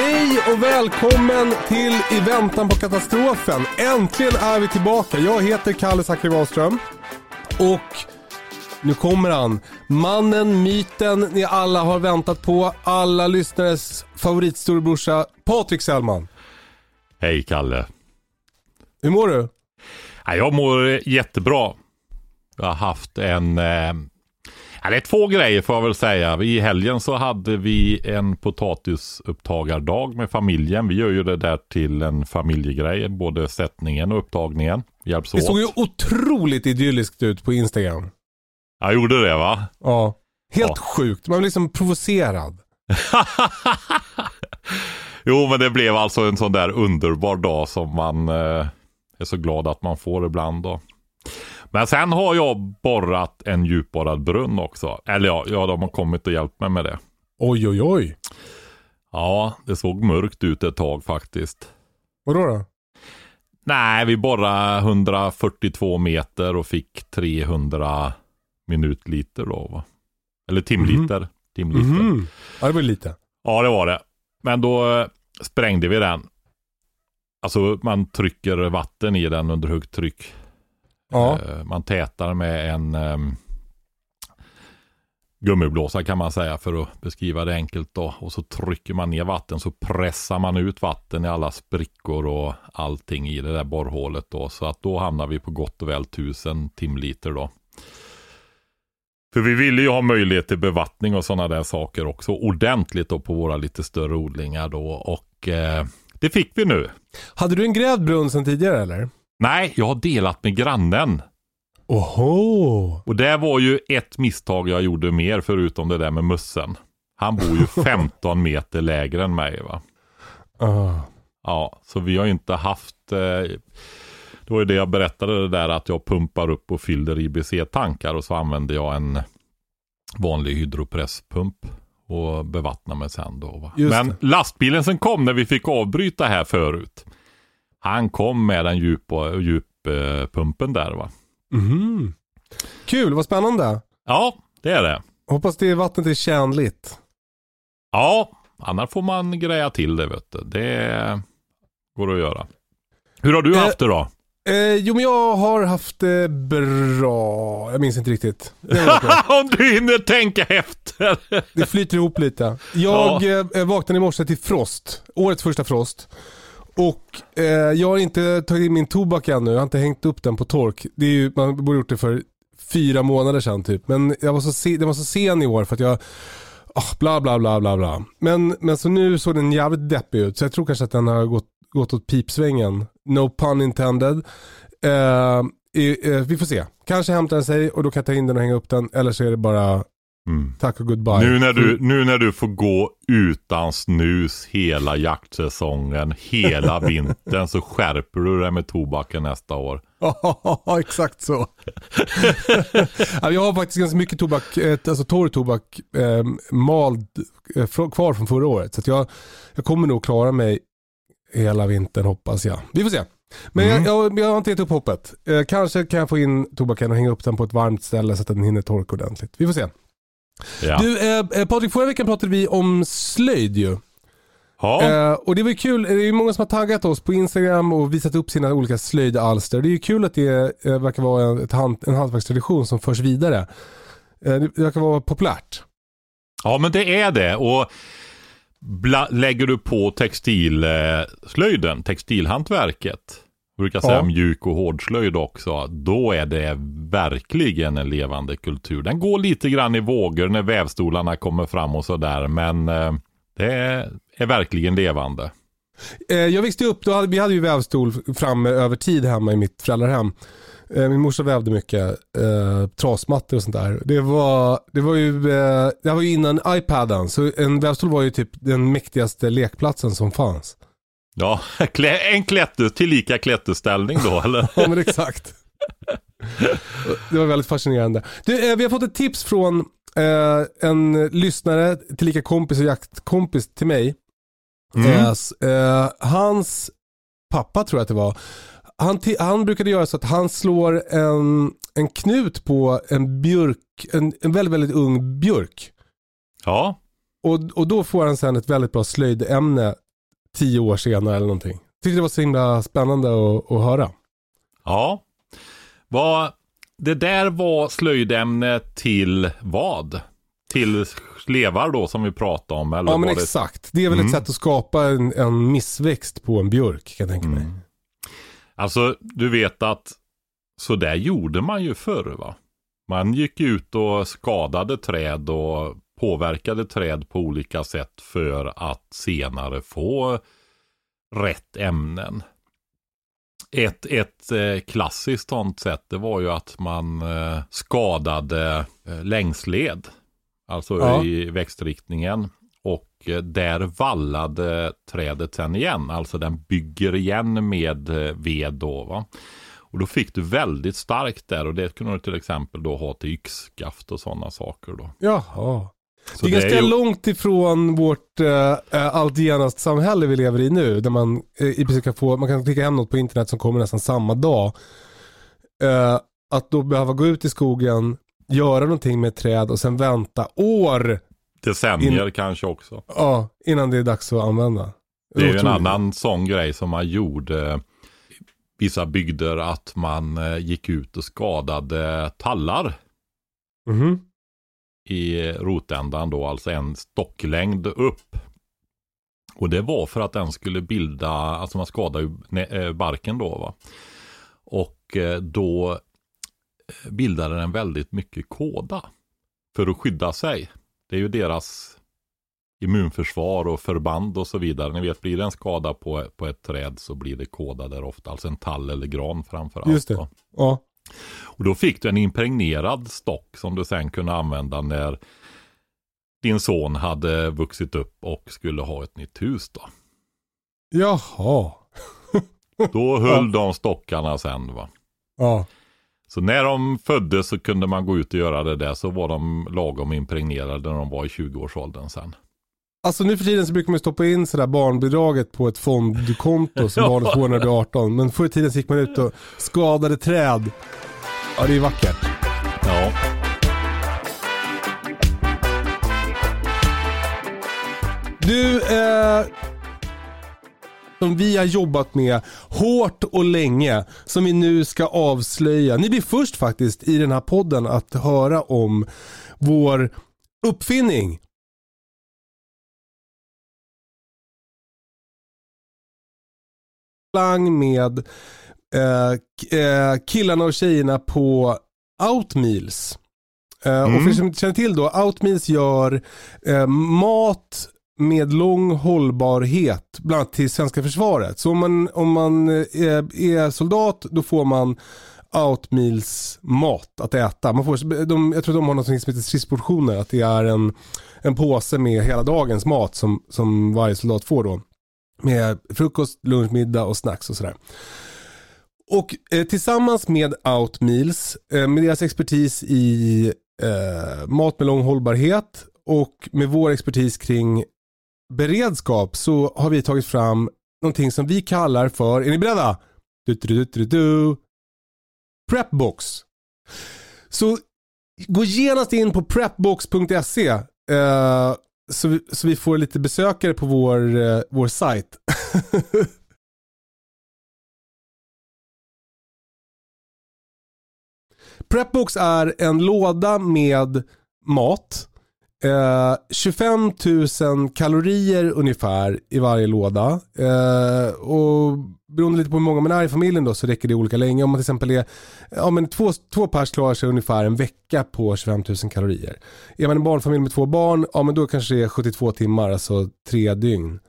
Hej och välkommen till I väntan på katastrofen. Äntligen är vi tillbaka. Jag heter Kalle Zackari Wahlström. Och nu kommer han. Mannen, myten ni alla har väntat på. Alla lyssnares favoritstorebrorsa Patrik Sellman. Hej Kalle. Hur mår du? Ja, jag mår jättebra. Jag har haft en... Eh, ja, det är två grejer får jag väl säga. I helgen så hade vi en potatisupptagardag med familjen. Vi gör ju det där till en familjegrej. Både sättningen och upptagningen. Hjälps Det åt. såg ju otroligt idylliskt ut på Instagram. Jag gjorde det va? Ja. Helt Ja. sjukt. Man blir liksom provocerad. Jo, men det blev alltså en sån där underbar dag som man eh, är så glad att man får ibland då. Men sen har jag borrat en djupborrad brunn också. Eller ja, ja, de har kommit och hjälpt mig med det. Oj, oj, oj. Ja, det såg mörkt ut ett tag faktiskt. Vadå då? Nej, vi borrade 142 meter och fick 300 minutliter då va? Eller timliter. timliter. Mhm. Ja, det var lite. Ja, det var det. Men då eh, sprängde vi den. Alltså man trycker vatten i den under högt tryck. Ja. Eh, Man tätar med en um, gummiblåsa kan man säga för att beskriva det enkelt då. Och så trycker man ner vatten så pressar man ut vatten i alla sprickor och allting i det där borrhålet då. Så att då hamnar vi på gott och väl 1000 timliter då. För vi ville ju ha möjlighet till bevattning och sådana där saker också ordentligt då på våra lite större odlingar då. Och eh, det fick vi nu. Hade du en grävd brunn sen tidigare eller? Nej, jag har delat med grannen. Oho. Och det var ju ett misstag jag gjorde mer förutom det där med mussen. Han bor ju 15 meter lägre än mig va. Ah. Ja, så vi har ju inte haft eh, Det var ju det jag berättade det där att jag pumpar upp och fyller IBC-tankar och så använder jag en vanlig hydropresspump och bevattnar mig sen då. Men lastbilen som kom när vi fick avbryta här förut. Han kom med den djupa djuppumpen där va. Mhm. Kul, vad spännande. Ja, det är det. Hoppas det vattnet är tjänligt. Ja, annars får man greja till det vet du. Det går att göra. Hur har du Eh, haft det då? Eh, jo men jag har haft det bra. Jag minns inte riktigt. Om du hinner tänka efter. det flyter ihop lite. Jag eh, vaknade i morse till frost. Årets första frost. Och eh, jag har inte tagit in min tobak ännu. Jag har inte hängt upp den på tork. Det är ju, man borde gjort det för fyra månader sedan typ. Men jag var så se, det var så sen i år för att jag oh, bla bla bla bla bla. Men, men så nu såg den jävligt deppig ut. Så jag tror kanske att den har gått, gått åt pipsvängen. No pun intended. Eh, eh, vi får se. Kanske hämtar den sig och då kan jag ta in den och hänga upp den. Eller så är det bara Mm. tack och goodbye. Nu, när du, nu när du får gå utan snus hela jaktsäsongen, hela vintern, så skärper du dig med tobaken nästa år. Ja, exakt så. ja, jag har faktiskt ganska mycket tobak, alltså torr tobak, eh, mald eh, kvar från förra året. Så jag, jag kommer nog klara mig hela vintern hoppas jag. Vi får se. Men Mm. jag, jag, jag har inte gett upp hoppet. Eh, kanske kan jag få in tobaken och hänga upp den på ett varmt ställe så att den hinner torka ordentligt. Vi får se. Ja. Du, eh, eh, Patrik, förra veckan pratade vi om slöjd ju. ja. Eh, och det var ju kul, det är ju många som har taggat oss på Instagram och visat upp sina olika slöjdalster. Det är ju kul att det eh, verkar vara en, ett hand, en hantverkstradition som förs vidare. Eh, det verkar vara populärt. Ja, men det är det. Och bla, lägger du på textilslöjden, textilhantverket, brukar säga Ja. mjuk och hårdslöjd också, då är det verkligen en levande kultur. Den går lite grann i vågor när vävstolarna kommer fram och sådär, men eh, det är, verkligen levande. Eh, jag växte upp, då hade, vi hade ju vävstol framme över tid hemma i mitt föräldrahem. Eh, min morsa vävde mycket eh, trasmattor och sånt där. Det var, det var ju, eh, det var ju innan iPaden, så en vävstol var ju typ den mäktigaste lekplatsen som fanns. Ja, en klätter, tillika klätterställning då, eller? Ja men exakt. Det var väldigt fascinerande. Du, eh, vi har fått ett tips från eh, en lyssnare, tillika kompis och jaktkompis till mig. Mm. Eh, s- eh, hans pappa tror jag att det var. Han, han brukade göra så att han slår en, en knut på en björk, en, en väldigt, väldigt ung björk. Ja, Och, och då får han sen ett väldigt bra slöjdämne tio år senare eller någonting. Tyckte det var så himla spännande att, att höra. ja. Vad, det där var slöjdämne till vad? Till slevar då som vi pratade om? Eller Ja men det exakt. Det är väl ett Mm. sätt att skapa en, en missväxt på en björk kan jag tänka mig. Mm. Alltså, du vet att så där gjorde man ju förr va? Man gick ut och skadade träd och påverkade träd på olika sätt för att senare få rätt ämnen. Ett, ett eh, klassiskt sånt sätt det var ju att man eh, skadade eh, längsled. Alltså Ja. i växtriktningen. Och där vallade trädet sen igen. Alltså den bygger igen med ved då. Va? Och då fick du väldigt starkt där och det kunde du till exempel då ha till yxskaft och sådana saker då. Jaha. Så det är ganska ju- långt ifrån vårt äh, allt genast samhälle vi lever i nu. Där man eh, i princip kan få, man kan klicka hem något på internet som kommer nästan samma dag. Eh, att då behöva gå ut i skogen, göra någonting med ett träd och sen vänta år Decennier kanske också. ja, innan det är dags att använda. Det är ju en annan sån grej som man gjorde i vissa bygder att man gick ut och skadade tallar Mhm. I rotändan då, alltså en stocklängd upp. Och det var för att den skulle bilda, alltså man skadade ju eh, barken då va. Och eh, då eh, bildade den väldigt mycket kåda för att skydda sig. Det är ju deras immunförsvar och förband och så vidare. Ni vet, blir det en skada på, på ett träd så blir det kåda där ofta, alltså en tall eller gran framför Just det. Ja. Och då fick du en impregnerad stock som du sen kunde använda när din son hade vuxit upp och skulle ha ett nytt hus då. Jaha. Då höll de stockarna sen va. Ja. Så när de föddes så kunde man gå ut och göra det där så var de lagom impregnerade när de var i 20-årsåldern sen. Alltså nu för tiden så brukar man stoppa in sådär barnbidraget på ett fondkonto som barnet får när det blir 18. Men förr i tiden så gick man ut och skadade träd. Ja det är vackert. Ja, Du, eh, som vi har jobbat med hårt och länge, som vi nu ska avslöja. Ni blir först faktiskt i den här podden att höra om vår uppfinning. Klang med eh, eh, killarna och tjejerna på Outmeals. Eh, Och för er som inte känner till då, Outmeals gör eh, mat med lång hållbarhet, bland annat till svenska försvaret. Så om man, om man eh, är soldat, då får man Outmeals mat att äta. Man får, de, jag tror de har något som heter stridsportioner, att det är en, en påse med hela dagens mat som, som varje soldat får då. Med frukost, lunch, middag och snacks och sådär. Och eh, tillsammans med Outmeals, eh, med deras expertis i eh, mat med lång hållbarhet och med vår expertis kring beredskap så har vi tagit fram någonting som vi kallar för, är ni beredda? Du, du, du, du, du. Prepbox. Så gå genast in på prepbox.se eh, så, vi- så vi får lite besökare på vår, eh, vår sajt. Prepbox är en låda med mat Eh, 25 000 kalorier ungefär i varje låda. Eh, och beroende lite på hur många man är i familjen då så räcker det olika länge. Om man till exempel är, ja men två, två pers klarar sig ungefär en vecka på 25 000 kalorier. Är man en barnfamilj med två barn, ja men då kanske det är 72 timmar, alltså tre dygn.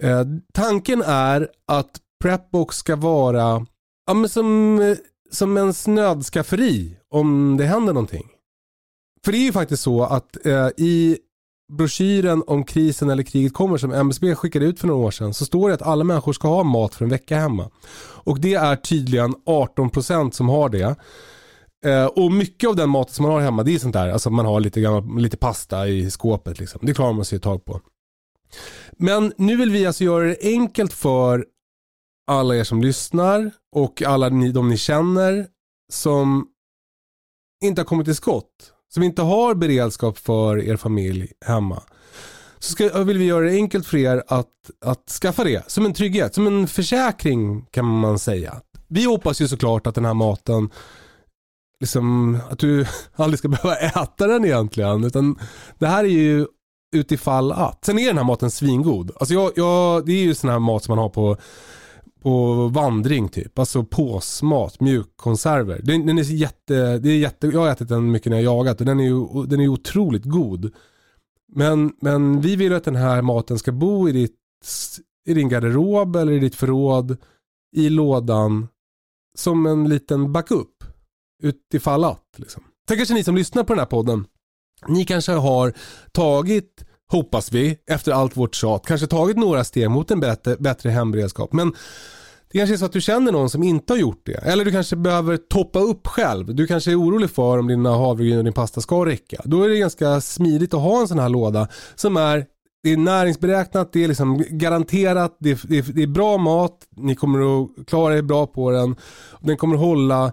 Eh, tanken är att Prepbox ska vara ja, men som, eh, som ens nödskafferi om det händer någonting. För det är ju faktiskt så att eh, i broschyren om krisen eller kriget kommer som MSB skickade ut för några år sedan så står det att alla människor ska ha mat för en vecka hemma. Och det är tydligen 18% som har det. Eh, och mycket av den maten som man har hemma det är sånt där, alltså man har lite, gammal, lite pasta i skåpet liksom. Det klarar man sig ett tag på. Men nu vill vi alltså göra det enkelt för alla er som lyssnar och alla ni, de ni känner som inte har kommit till skott. Som inte har beredskap för er familj hemma. Så ska, vill vi göra det enkelt för er att, att skaffa det. Som en trygghet, som en försäkring kan man säga. Vi hoppas ju såklart att den här maten liksom, att du aldrig ska behöva äta den egentligen. Utan det här är ju utifall att. Sen är den här maten svingod. Alltså jag, jag, det är ju sån här mat som man har på, på vandring typ. Alltså påsmat, mjukkonserver. Den, den är jätte, det är jätte, jag har ätit den mycket när jag jagat och den är ju den är otroligt god. Men, men vi vill att den här maten ska bo i, ditt, i din garderob eller i ditt förråd, i lådan, som en liten backup. Utifall att. Liksom. Sen kanske ni som lyssnar på den här podden ni kanske har tagit, hoppas vi, efter allt vårt tjat, kanske tagit några steg mot en bättre, bättre hemberedskap. Men det kanske är så att du känner någon som inte har gjort det. Eller du kanske behöver toppa upp själv. Du kanske är orolig för om dina havregryn och din pasta ska räcka. Då är det ganska smidigt att ha en sån här låda som är det är näringsberäknat, det är liksom garanterat, det är, det, är, det är, bra mat, ni kommer att klara er bra på den. Den kommer att hålla,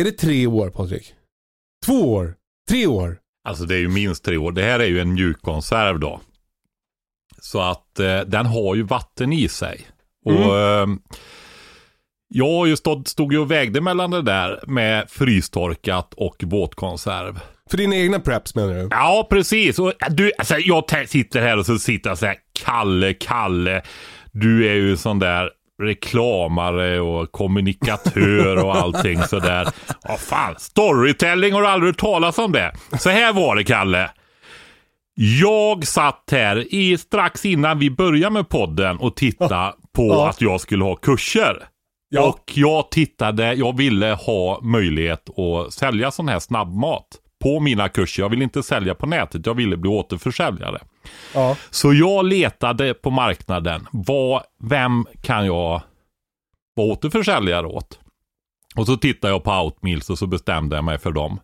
är det tre år Patrik? Två år? Tre år? Alltså det är ju minst tre år. Det här är ju en mjukkonserv då. Så att eh, den har ju vatten i sig. Mm. Och eh, jag har ju stått, stod ju och vägde mellan det där med frystorkat och båtkonserv. För dina egna preps menar du? Ja, precis. Och du, alltså, jag sitter här och så sitter jag så här, Kalle, Kalle, du är ju sån där reklamare och kommunikatör och allting sådär. Vad fan, storytelling har du aldrig hört talas om det? Så här var det Kalle. Jag satt här i, strax innan vi började med podden och tittade på ja. att jag skulle ha kurser. Ja. Och jag tittade, jag ville ha möjlighet att sälja sån här snabbmat på mina kurser. Jag ville inte sälja på nätet, jag ville bli återförsäljare. Ja. Så jag letade på marknaden. Vad, vem kan jag vara återförsäljare åt? Och så tittade jag på Outmeals och så bestämde jag mig för dem.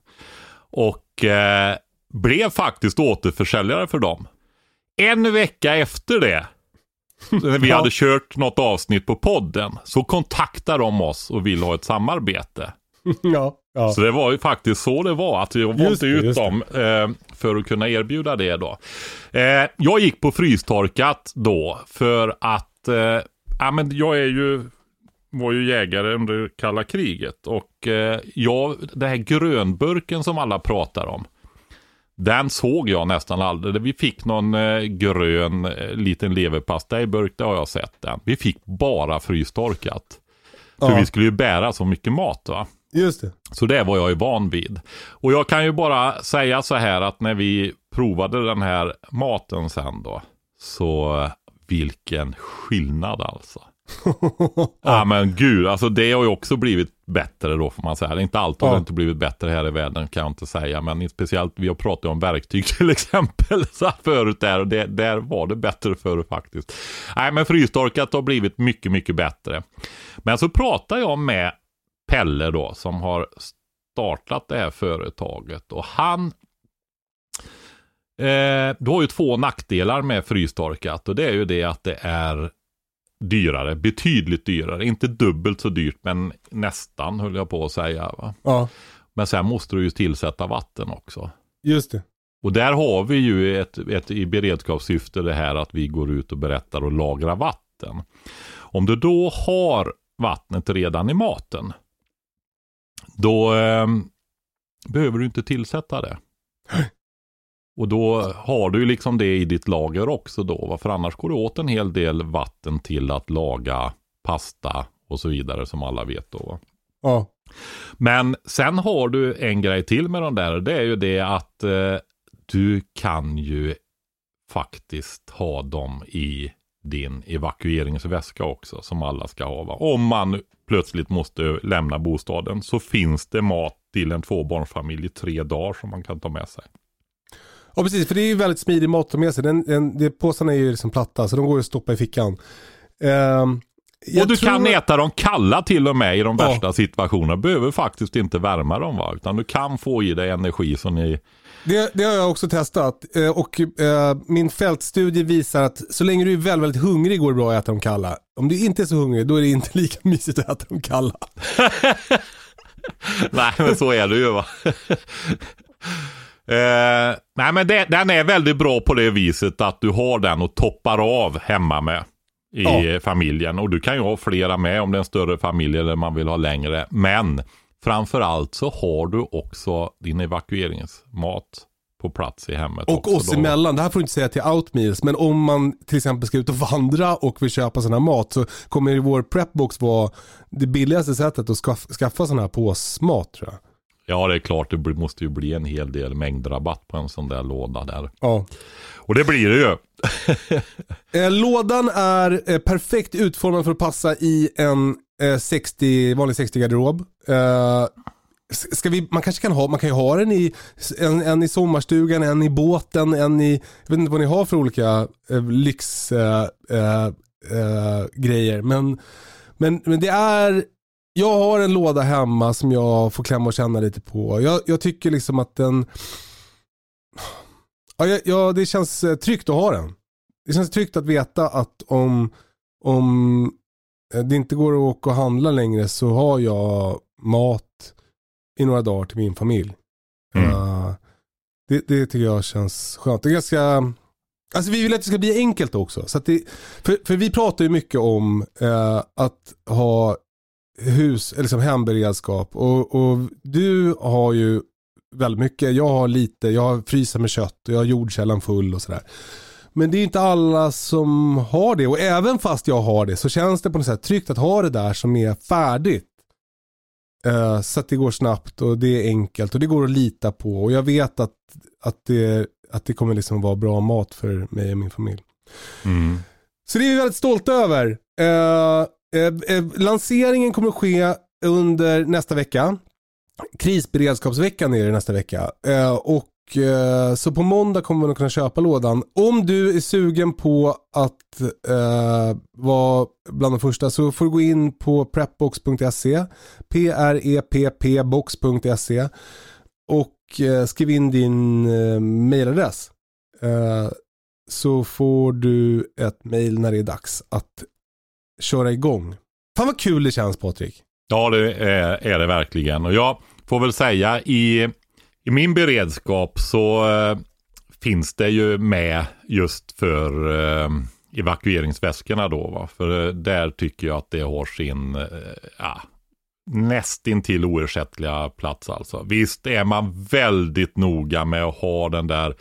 Och eh, blev faktiskt återförsäljare för dem. En vecka efter det, när vi ja. hade kört något avsnitt på podden, så kontaktade de oss och ville ha ett samarbete. Ja. Ja. Så det var ju faktiskt så det var. Att jag valde ut dem eh, för att kunna erbjuda det då. Eh, jag gick på frystorkat då för att eh, ja, men jag är ju var ju jägare under kalla kriget. Och eh, jag, den här grönburken som alla pratar om. Den såg jag nästan aldrig. Vi fick någon eh, grön eh, liten leverpastejburk, det har jag sett den. Vi fick bara frystorkat. För ja. vi skulle ju bära så mycket mat va. Just det. Så det var jag ju van vid. Och jag kan ju bara säga så här att när vi provade den här maten sen då. Så vilken skillnad alltså. ja men gud, alltså det har ju också blivit bättre då får man säga. Inte allt har ja. inte blivit bättre här i världen kan jag inte säga. Men speciellt, vi har pratat om verktyg till exempel så förut där och det, där var det bättre förr faktiskt. Nej men frystorkat har blivit mycket, mycket bättre. Men så pratar jag med Pelle då som har startat det här företaget och han eh, Du har ju två nackdelar med frystorkat och det är ju det att det är dyrare, betydligt dyrare. Inte dubbelt så dyrt men nästan höll jag på att säga. Va? Ja. Men sen måste du ju tillsätta vatten också. Just det. Och där har vi ju ett, ett i beredskapssyfte det här att vi går ut och berättar och lagrar vatten. Om du då har vattnet redan i maten då eh, behöver du inte tillsätta det. Och då har du ju liksom det i ditt lager också då. För annars går det åt en hel del vatten till att laga pasta och så vidare som alla vet då. Ja. Men sen har du en grej till med de där. Det är ju det att eh, du kan ju faktiskt ha dem i din evakueringsväska också som alla ska ha. Va? Om man plötsligt måste lämna bostaden så finns det mat till en tvåbarnsfamilj i tre dagar som man kan ta med sig. Ja precis, för det är ju väldigt smidig mat att ta med sig. Den, den, det, påsarna är ju liksom platta så de går att stoppa i fickan. Ehm, och du kan äta dem kalla till och med i de Ja. värsta situationerna. Behöver faktiskt inte värma dem va. Utan du kan få i dig energi som ni... Det, det har jag också testat Eh, och eh, min fältstudie visar att så länge du är väldigt, väldigt hungrig går det bra att äta dem kalla. Om du inte är så hungrig då är det inte lika mysigt att äta dem kalla. Nej men så är det ju va. eh, nej men det, den är väldigt bra på det viset att du har den och toppar av hemma med. I Ja. familjen. Och du kan ju ha flera med om det är en större familj eller man vill ha längre. Men framförallt så har du också din evakueringsmat på plats i hemmet. Och också oss då. emellan, det här får du inte säga till Outmeals, men om man till exempel ska ut och vandra och vill köpa sån här mat så kommer vår prepbox vara det billigaste sättet att skaff, skaffa sån här påsmat tror jag. Ja det är klart, det måste ju bli en hel del mängdrabatt på en sån där låda där. Ja. Och det blir det ju. Eh, lådan är eh, perfekt utformad för att passa i en eh, 60, vanlig 60-garderob. Ska vi, man kanske kan ha, man kan ju ha den i, en, en i sommarstugan, en i båten, en i, jag vet inte vad ni har för olika eh, lyxgrejer. Eh, eh, eh men, men, men det är, jag har en låda hemma som jag får klämma och känna lite på. Jag, jag tycker liksom att den, ja, ja, det känns eh, tryggt att ha den. Det känns tryggt att veta att om, om eh, det inte går att åka och handla längre så har jag mat i några dagar till min familj. Mm. Eh, det, det tycker jag känns skönt. Det är ganska, alltså vi vill att det ska bli enkelt också. Så det, för, för vi pratar ju mycket om eh, att ha hus, eller liksom hemberedskap. Och, och du har ju väldigt mycket, jag har lite, jag har frysa med kött och jag har jordkällan full och sådär. Men det är inte alla som har det och även fast jag har det så känns det på något sätt tryggt att ha det där som är färdigt. Eh, så att det går snabbt och det är enkelt och det går att lita på och jag vet att, att, det, att det kommer liksom vara bra mat för mig och min familj. Mm. Så det är vi väldigt stolta över. Eh, eh, lanseringen kommer att ske under nästa vecka. Krisberedskapsveckan är det nästa vecka. Och Eh, så på måndag kommer man att kunna köpa lådan. Om du är sugen på att eh, vara bland de första så får du gå in på prepbox.se. P-R-E-P-P-box.se och eh, skriv in din eh, mailadress. Eh, så får du ett mail när det är dags att köra igång. Fan vad kul det känns Patrik. Ja, det är, är det verkligen. Och jag får väl säga i, i min beredskap så eh, finns det ju med just för eh, evakueringsväskorna då. Va? För eh, där tycker jag att det har sin eh, ja, nästintill oersättliga plats alltså. Visst är man väldigt noga med att ha den där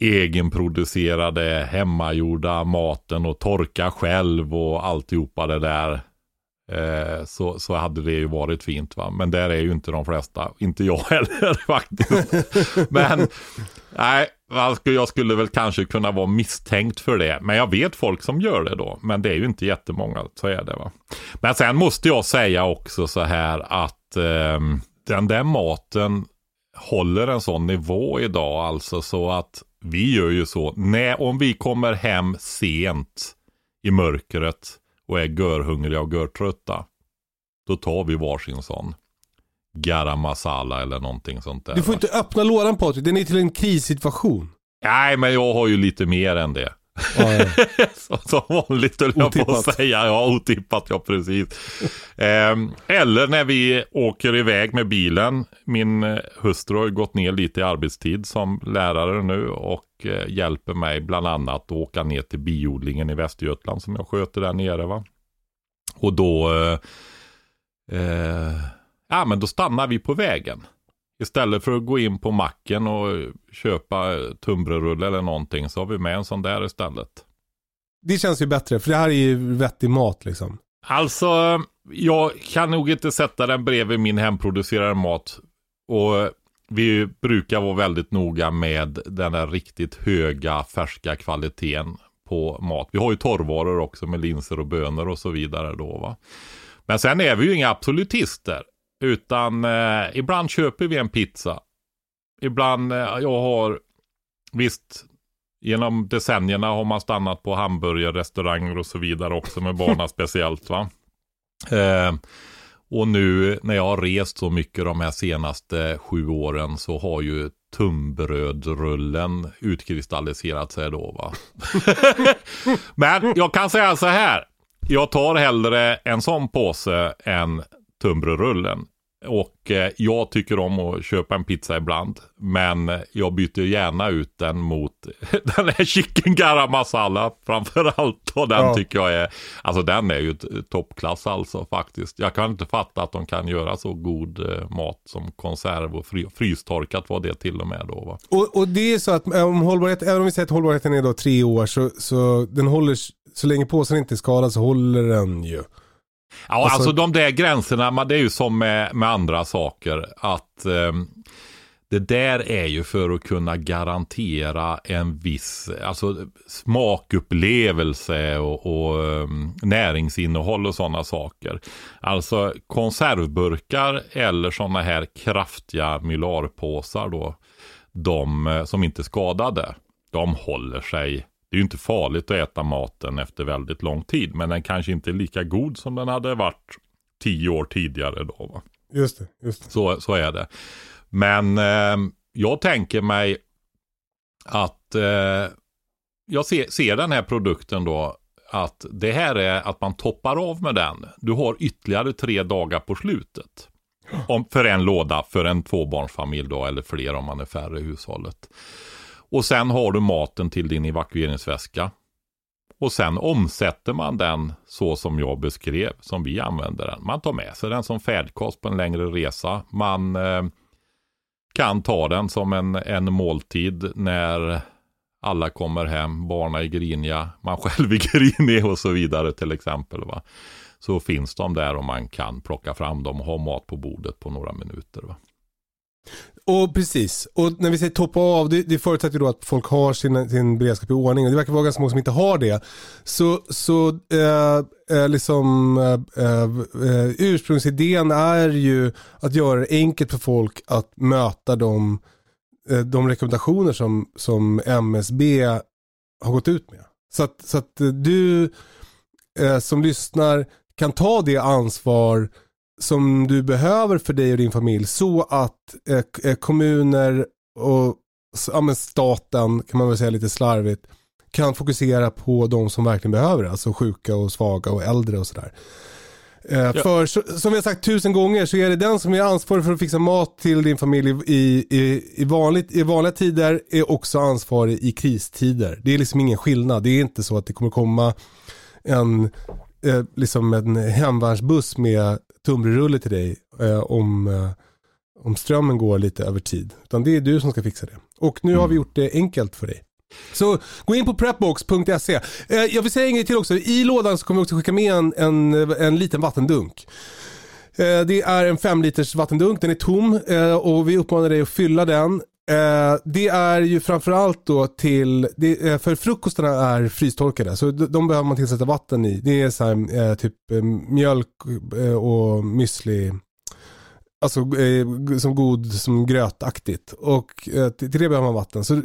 egenproducerade hemmagjorda maten och torka själv och alltihopa det där. Eh, så, så hade det ju varit fint va. Men där är ju inte de flesta. Inte jag heller faktiskt. Men nej, jag skulle- väl kanske kunna vara misstänkt för det. Men jag vet folk som gör det då. Men det är ju inte jättemånga. Så är det va. Men sen måste jag säga också så här att eh, den där maten håller en sån nivå idag alltså så att vi gör ju så. När, om vi kommer hem sent i mörkret och är görhungriga och görtrötta. Då tar vi varsin sån garam masala eller någonting sånt där. Du får inte öppna lådan Patrik, den är till en krissituation. Nej, men jag har ju lite mer än det. Som vanligt höll jag på Otippat. att säga. Ja, otippat, ja precis. Ehm, eller när vi åker iväg med bilen. Min eh, hustru har ju gått ner lite i arbetstid som lärare nu och eh, hjälper mig bland annat att åka ner till biodlingen i Västergötland som jag sköter där nere. Va? Och då, eh, eh, ja men då stannar vi på vägen Istället för att gå in på macken och köpa tunnbrödsrulle eller någonting så har vi med en sån där istället. Det känns ju bättre, för det här är ju vettig mat liksom. Alltså, jag kan nog inte sätta den bredvid min hemproducerade mat. Och vi brukar vara väldigt noga med den där riktigt höga färska kvaliteten på mat. Vi har ju torrvaror också med linser och bönor och så vidare då va. Men sen är vi ju inga absolutister. Utan eh, ibland köper vi en pizza. Ibland, eh, jag har, visst, genom decennierna har man stannat på hamburgerrestauranger och så vidare också med barnen speciellt va. Eh, och nu när jag har rest så mycket de här senaste sju åren så har ju tunnbrödsrullen utkristalliserat sig då va. Men jag kan säga så här. Jag tar hellre en sån påse än tunnbrödsrullen. Och eh, jag tycker om att köpa en pizza ibland. Men jag byter gärna ut den mot den här chicken garam masala framförallt. Och den ja. tycker jag är, alltså den är ju toppklass alltså faktiskt. Jag kan inte fatta att de kan göra så god eh, mat som konserv och fry, frystorkat var det till och med då. Va? Och, och det är så att eh, om hållbarhet, även om vi säger att hållbarheten är då tre år så, så den håller, så länge påsen inte är skadad så håller den ju. Ja, alltså, alltså de där gränserna, det är ju som med, med andra saker. Att eh, det där är ju för att kunna garantera en viss alltså, smakupplevelse och, och um, näringsinnehåll och sådana saker. Alltså konservburkar eller sådana här kraftiga mylarpåsar då. De eh, som inte är skadade, de håller sig det är ju inte farligt att äta maten efter väldigt lång tid. Men den kanske inte är lika god som den hade varit tio år tidigare då. Va? Just det. Just det. Så, så är det. Men eh, jag tänker mig att eh, jag ser, ser den här produkten då att det här är att man toppar av med den. Du har ytterligare tre dagar på slutet. Om, för en låda för en tvåbarnsfamilj då eller fler om man är färre i hushållet. Och sen har du maten till din evakueringsväska. Och sen omsätter man den så som jag beskrev, som vi använder den. Man tar med sig den som färdkost på en längre resa. Man eh, kan ta den som en, en måltid när alla kommer hem, barnen är griniga, man själv är grinig och så vidare till exempel. Va? Så finns de där och man kan plocka fram dem och ha mat på bordet på några minuter. Va? Och precis, och när vi säger toppa av, det, det förutsätter då att folk har sin, sin beredskap i ordning och det verkar vara ganska många som inte har det. Så, så eh, eh, liksom eh, eh, ursprungsidén är ju att göra det enkelt för folk att möta de, eh, de rekommendationer som, som MSB har gått ut med. Så att, så att du eh, som lyssnar kan ta det ansvar som du behöver för dig och din familj så att eh, eh kommuner och ja, staten, kan man väl säga lite slarvigt, kan fokusera på de som verkligen behöver det. Alltså sjuka och svaga och äldre och sådär. Eh, ja. För som vi har sagt tusen gånger så är det den som är ansvarig för att fixa mat till din familj i, i, i, vanligt, i vanliga tider är också ansvarig i kristider. Det är liksom ingen skillnad. Det är inte så att det kommer komma en, eh, liksom en hemvärnsbuss med tunnbrödsrulle till dig eh, om, eh, om strömmen går lite över tid. Utan det är du som ska fixa det. Och nu mm. har vi mm. gjort det enkelt för dig. Så gå in på prepbox.se. Eh, jag vill säga en grej till också. I lådan så kommer vi också skicka med en, en, en liten vattendunk. Eh, det är en 5 liters vattendunk, den är tom eh, och vi uppmanar dig att fylla den. Eh, det är ju framförallt då till, det, eh, för frukostarna är frystorkade så de, de behöver man tillsätta vatten i. Det är så här, eh, typ eh, mjölk eh, och müsli. Alltså eh, som god, som grötaktigt. Och till, till, det behöver man vatten. Så,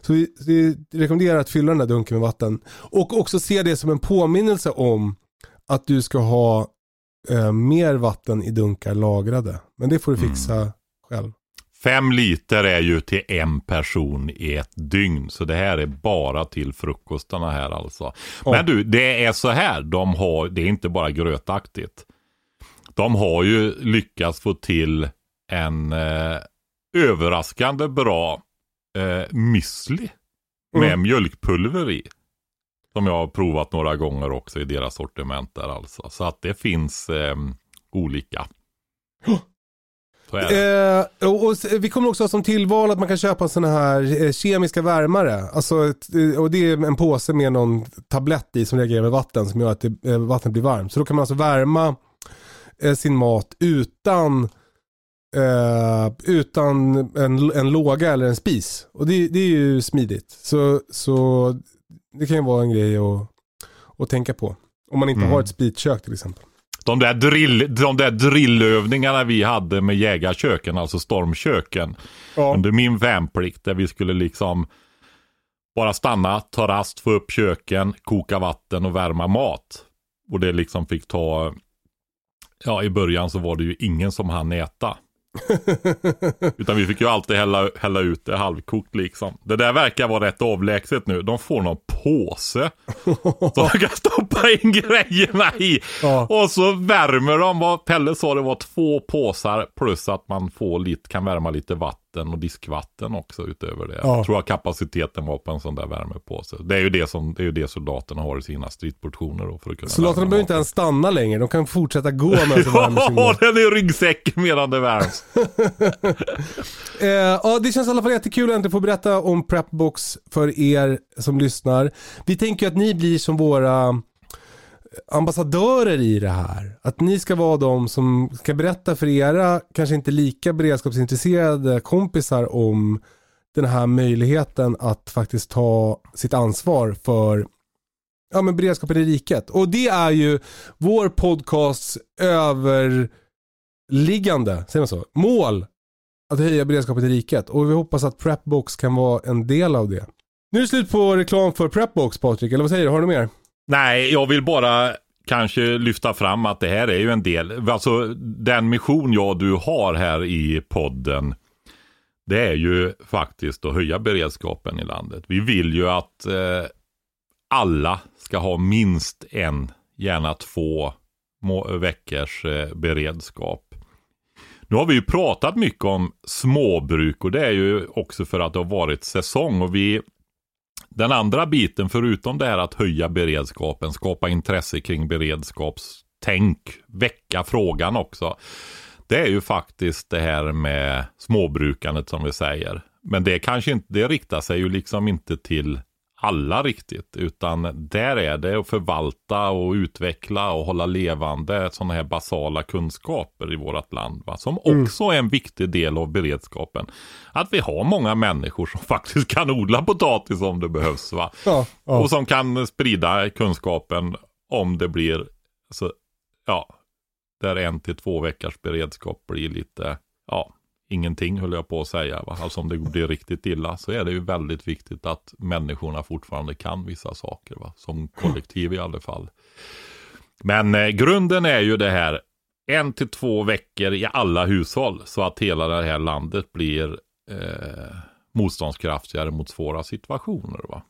så vi, vi, rekommenderar att fylla den där dunken med vatten. Och också se det som en påminnelse om att du ska ha mer vatten i dunkar lagrade. Men det får du fixa mm. själv. Fem liter är ju till en person i ett dygn. Så det här är bara till frukostarna här alltså. Oh. Men du, det är så här. De har, det är inte bara grötaktigt. De har ju lyckats få till en eh, överraskande bra eh, müsli. Med mm. mjölkpulver i. Som jag har provat några gånger också i deras sortiment där alltså. Så att det finns eh, olika. Eh, och, och, vi kommer också ha som tillval att man kan köpa sådana här eh, kemiska värmare. Alltså ett, eh, och det är en påse med någon tablett i som reagerar med vatten som gör att det, eh, vattnet blir varmt. Så då kan man alltså värma eh, sin mat utan, eh, utan en, en låga eller en spis. Och det, det är ju smidigt. Så, så det kan ju vara en grej att, att tänka på. Om man inte Mm. har ett spritkök till exempel. De där, drill, de där drillövningarna vi hade med jägarköken, alltså stormköken. Ja. Under min värnplikt där vi skulle liksom bara stanna, ta rast, få upp köken, koka vatten och värma mat. Och det liksom fick ta, ja i början så var det ju ingen som hann äta. Utan vi fick ju alltid hälla, hälla ut det halvkokt liksom. Det där verkar vara rätt avlägset nu. De får någon påse som de kan stoppa in grejerna i. Ja. Och så värmer de, vad Pelle sa det var två påsar plus att man får lite, kan värma lite vatten och diskvatten också utöver det. Ja. Jag tror att kapaciteten var på en sån där värmepåse. Det är ju det, som, det, är ju det soldaterna har i sina stridsportioner då för att kunna Soldaterna behöver inte ens stanna längre. De kan fortsätta gå med sin Ja, den är ryggsäcken medan det värms. Eh, ja, det känns i alla fall jättekul att äntligen få berätta om Prepbox för er som lyssnar. Vi tänker att ni blir som våra ambassadörer i det här. Att ni ska vara de som ska berätta för era, kanske inte lika beredskapsintresserade kompisar om den här möjligheten att faktiskt ta sitt ansvar för ja, men beredskapen i riket. Och det är ju vår podcasts överliggande, säger man så, mål att höja beredskapen i riket. Och vi hoppas att Prepbox kan vara en del av det. Nu är det slut på reklam för Prepbox Patrik, eller vad säger du? Har du mer? Nej, jag vill bara kanske lyfta fram att det här är ju en del, alltså den mission jag och du har här i podden, det är ju faktiskt att höja beredskapen i landet. Vi vill ju att eh, alla ska ha minst en, gärna två veckors eh, beredskap. Nu har vi ju pratat mycket om småbruk och det är ju också för att det har varit säsong och vi den andra biten, förutom det här att höja beredskapen, skapa intresse kring beredskapstänk, väcka frågan också. Det är ju faktiskt det här med småbrukandet som vi säger. Men det kanske inte, det riktar sig ju liksom inte till alla riktigt, utan där är det att förvalta och utveckla och hålla levande sådana här basala kunskaper i vårt land. Va? Som också är en viktig del av beredskapen. Att vi har många människor som faktiskt kan odla potatis om det behövs. Va? Ja, ja. Och som kan sprida kunskapen om det blir, så, ja, där en till två veckors beredskap blir lite, ja, ingenting höll jag på att säga. Va? Alltså om det blir riktigt illa så är det ju väldigt viktigt att människorna fortfarande kan vissa saker. Va? Som kollektiv i alla fall. Men eh, grunden är ju det här, en till två veckor i alla hushåll så att hela det här landet blir eh, motståndskraftigare mot svåra situationer. Va?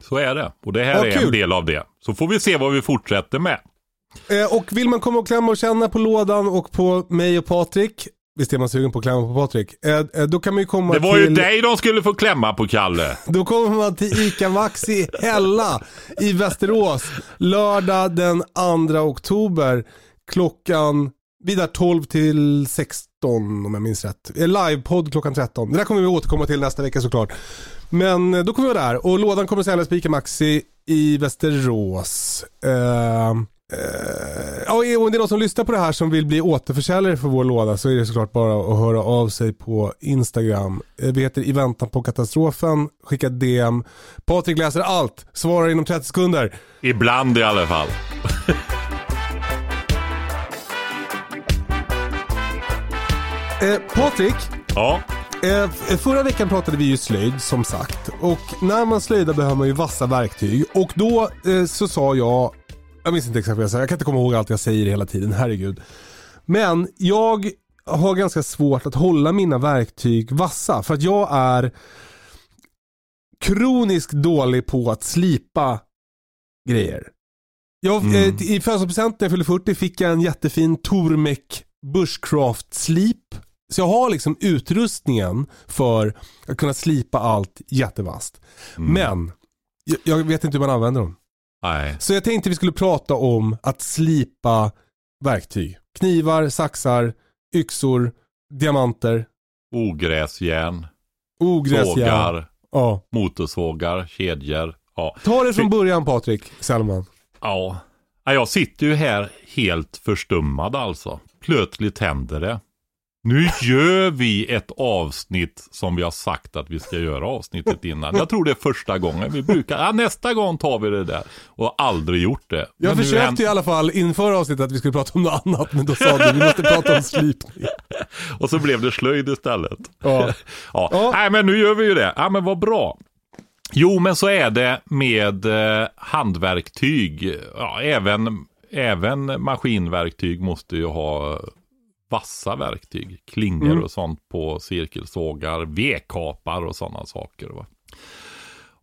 Så är det. Och det här Ja, är kul. en del av det. Så får vi se vad vi fortsätter med. Eh, och vill man komma och klämma och känna på lådan och på mig och Patrik, visst är man sugen på att klämma på Patrik, eh, eh, då kan man ju komma Det var till... ju dig de skulle få klämma på, Kalle. Då kommer man till ICA Maxi Hälla i Västerås lördag den 2 oktober klockan vid där 12 till 16 om jag minns rätt. Eh, Livepodd klockan 13. Det där kommer vi återkomma till nästa vecka såklart. Men eh, då kommer vi vara där och lådan kommer säljas på ICA Maxi i Västerås. Eh, Och om det är någon som lyssnar på det här som vill bli återförsäljare för vår låda så är det såklart bara att höra av sig på Instagram. Eh, Vi heter I väntan på katastrofen, skicka DM. Patrik läser allt, svarar inom 30 sekunder. Ibland i alla fall. Eh, Patrik, Ja, eh, förra veckan pratade vi ju slöjd som sagt. Och när man slöjdar behöver man ju vassa verktyg. Och då eh, så sa jag, jag minns inte exakt vad jag sa, jag kan inte komma ihåg allt jag säger hela tiden, herregud. Men jag har ganska svårt att hålla mina verktyg vassa. För att jag är kroniskt dålig på att slipa grejer. Jag, Mm. eh, I födelsedagspresent när jag fyllde 40 fick jag en jättefin Tormek Bushcraft slip. Så jag har liksom utrustningen för att kunna slipa allt jättevast. Mm. Men jag, jag vet inte hur man använder dem. Nej. Så jag tänkte vi skulle prata om att slipa verktyg. Knivar, saxar, yxor, diamanter, Ogräsjärn, ogräsjärn. sågar, Ja. motorsågar, kedjor. Ja. Ta det från början Patrik Sellman. ja. Ja, Jag sitter ju här helt förstummad alltså. Plötsligt händer det. Nu gör vi ett avsnitt som vi har sagt att vi ska göra avsnittet innan. Jag tror det är första gången. Vi brukar, ja, nästa gång tar vi det där. Och aldrig gjort det. Jag Men försökte händer- i alla fall inför avsnittet att vi skulle prata om något annat, men då sa du vi måste prata om slipning. Och så blev det slöjd istället. Ja. Ja. Ja. Nej men nu gör vi ju det. Ja men vad bra. Jo men så är det med eh, handverktyg. Ja, även, även maskinverktyg måste ju ha vassa verktyg. Klingor Mm. och sånt på cirkelsågar, vedkapar och sådana saker. Va?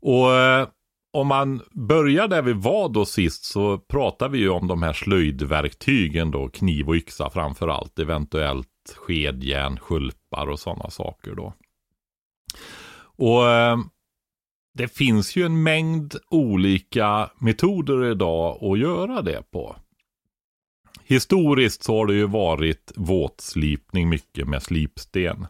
Och eh, om man börjar där vi var då sist så pratar vi ju om de här slöjdverktygen då, kniv och yxa framför allt, eventuellt skedjärn, skulpar och sådana saker då. Och eh, det finns ju en mängd olika metoder idag att göra det på. Historiskt så har det ju varit våtslipning mycket med slipsten.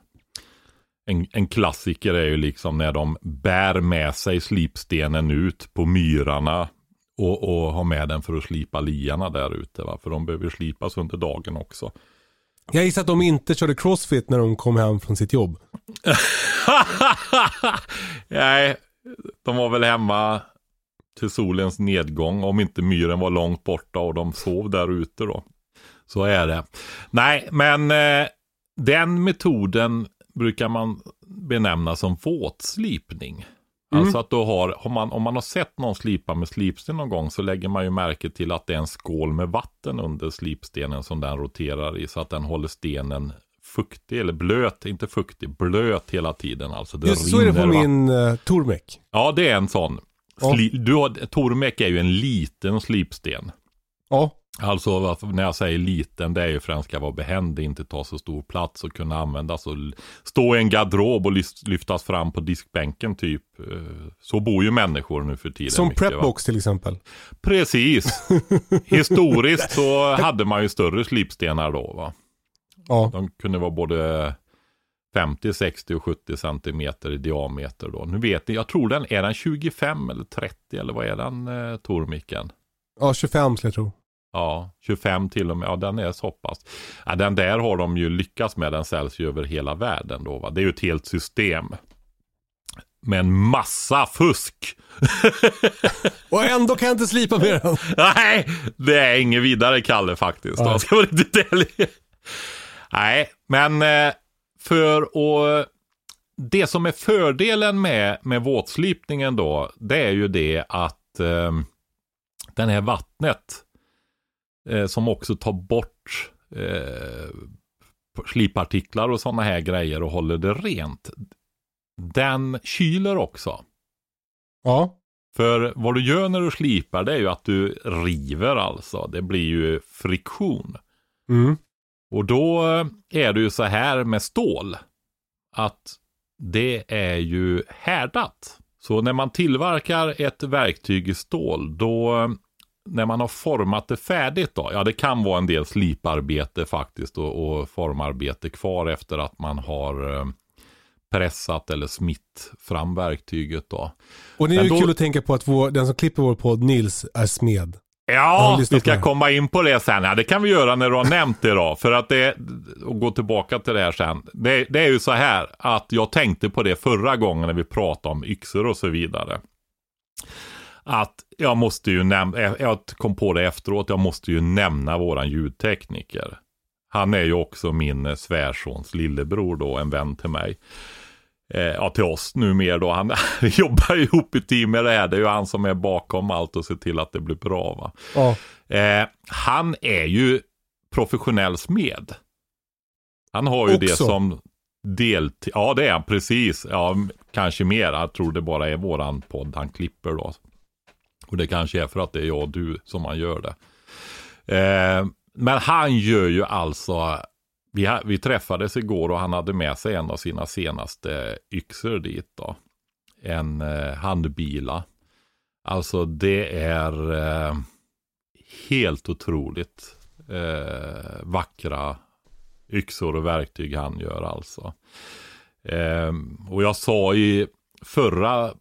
En, en klassiker är ju liksom när de bär med sig slipstenen ut på myrarna och, och har med den för att slipa liarna där ute. Va? För de behöver slipas under dagen också. Jag gissar att de inte körde crossfit när de kom hem från sitt jobb. Nej, de var väl hemma till solens nedgång om inte myren var långt borta och de sov där ute då. Så är det. Nej, men eh, den metoden brukar man benämna som våtslipning. Alltså att då har, om man, om man har sett någon slipa med slipsten någon gång så lägger man ju märke till att det är en skål med vatten under slipstenen som den roterar i så att den håller stenen fuktig eller blöt, inte fuktig, blöt hela tiden. Alltså det Just så är det på min uh, Tormek. Ja, det är en sån. Ja. Sli, du har, Tormek är ju en liten slipsten. Ja. Alltså när jag säger liten, det är ju för att den ska vara behändig, inte ta så stor plats och kunna användas och stå i en garderob och lyftas fram på diskbänken typ. Eh, Så bor ju människor nu för tiden. Som prepbox till exempel. Precis. Historiskt så hade man ju större slipstenar då va. Ja. De kunde vara både 50, 60 och 70 centimeter i diameter då. Nu vet ni, jag tror den, är den 25 eller 30 eller vad är den eh, Tormiken? ja, 25 skulle jag tro. Ja, 25 till och med. Ja, den är så pass. Ja, den där har de ju lyckats med. Den säljs ju över hela världen då. Va? Det är ju ett helt system. Med en massa fusk. Och ändå kan jag inte slipa med den. Nej, det är inget vidare Kalle faktiskt. Jag ska vara riktigt ärlig. Nej, men eh, för att... Det som är fördelen med, med våtslipningen då, det är ju det att eh, den här vattnet eh, som också tar bort eh, slipartiklar och sådana här grejer och håller det rent. Den kyler också. Ja. För vad du gör när du slipar det är ju att du river alltså. Det blir ju friktion. Mm. Och då eh, är det ju så här med stål. Att det är ju härdat. Så när man tillverkar ett verktyg i stål då när man har format det färdigt då. Ja det kan vara en del sliparbete faktiskt och, och formarbete kvar efter att man har eh, pressat eller smitt fram verktyget då. Och det är Men ju då- kul att tänka på att vår, den som klipper vår podd, Nils, är smed. Ja, vi ska komma in på det sen. Ja, det kan vi göra när du har nämnt det då. För att det, och gå tillbaka till det här sen. Det, det är ju så här att jag tänkte på det förra gången när vi pratade om yxor och så vidare. Att jag måste ju nämna, jag kom på det efteråt, jag måste ju nämna våran ljudtekniker. Han är ju också min eh, svärsons lillebror då, en vän till mig. Eh, ja, till oss numera då. Han jobbar ju ihop i team med det här. Det är ju han som är bakom allt och ser till att det blir bra va. Ja. Eh, han är ju professionell smed. Han har ju det Också? som deltid. Ja, det är han precis. Ja, kanske mer. Jag tror det bara är våran podd han klipper då. Och det kanske är för att det är jag och du som man gör det. Eh, men han gör ju alltså vi, ha, vi träffades igår och han hade med sig en av sina senaste yxor dit då. En eh, handbila. Alltså det är eh, helt otroligt eh, vackra yxor och verktyg han gör alltså. Eh, och jag sa i förra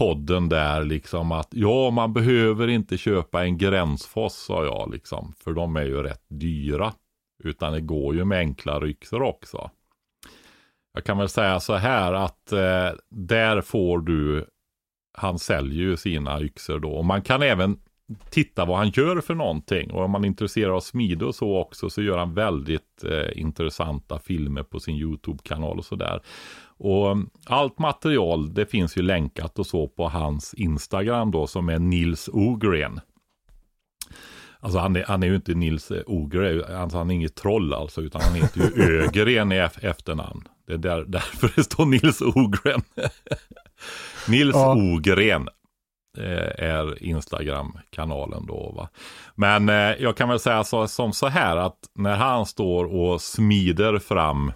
podden där liksom att ja, man behöver inte köpa en gränsfoss sa jag liksom. För de är ju rätt dyra. Utan det går ju med enkla yxor också. Jag kan väl säga så här att eh, där får du, han säljer ju sina yxor då. Och man kan även titta vad han gör för någonting. Och om man är intresserad av smide och så också så gör han väldigt eh, intressanta filmer på sin YouTube-kanal och sådär. Och allt material det finns ju länkat och så på hans Instagram då som är Nils Ogren. Alltså han är, han är ju inte Nils Ogren, alltså han är inget troll alltså, utan han heter ju Ögren i efternamn. Det är där, därför det står Nils Ogren. Nils ja. Ogren eh, är Instagram-kanalen då. Va? Men eh, jag kan väl säga så, som så här att när han står och smider fram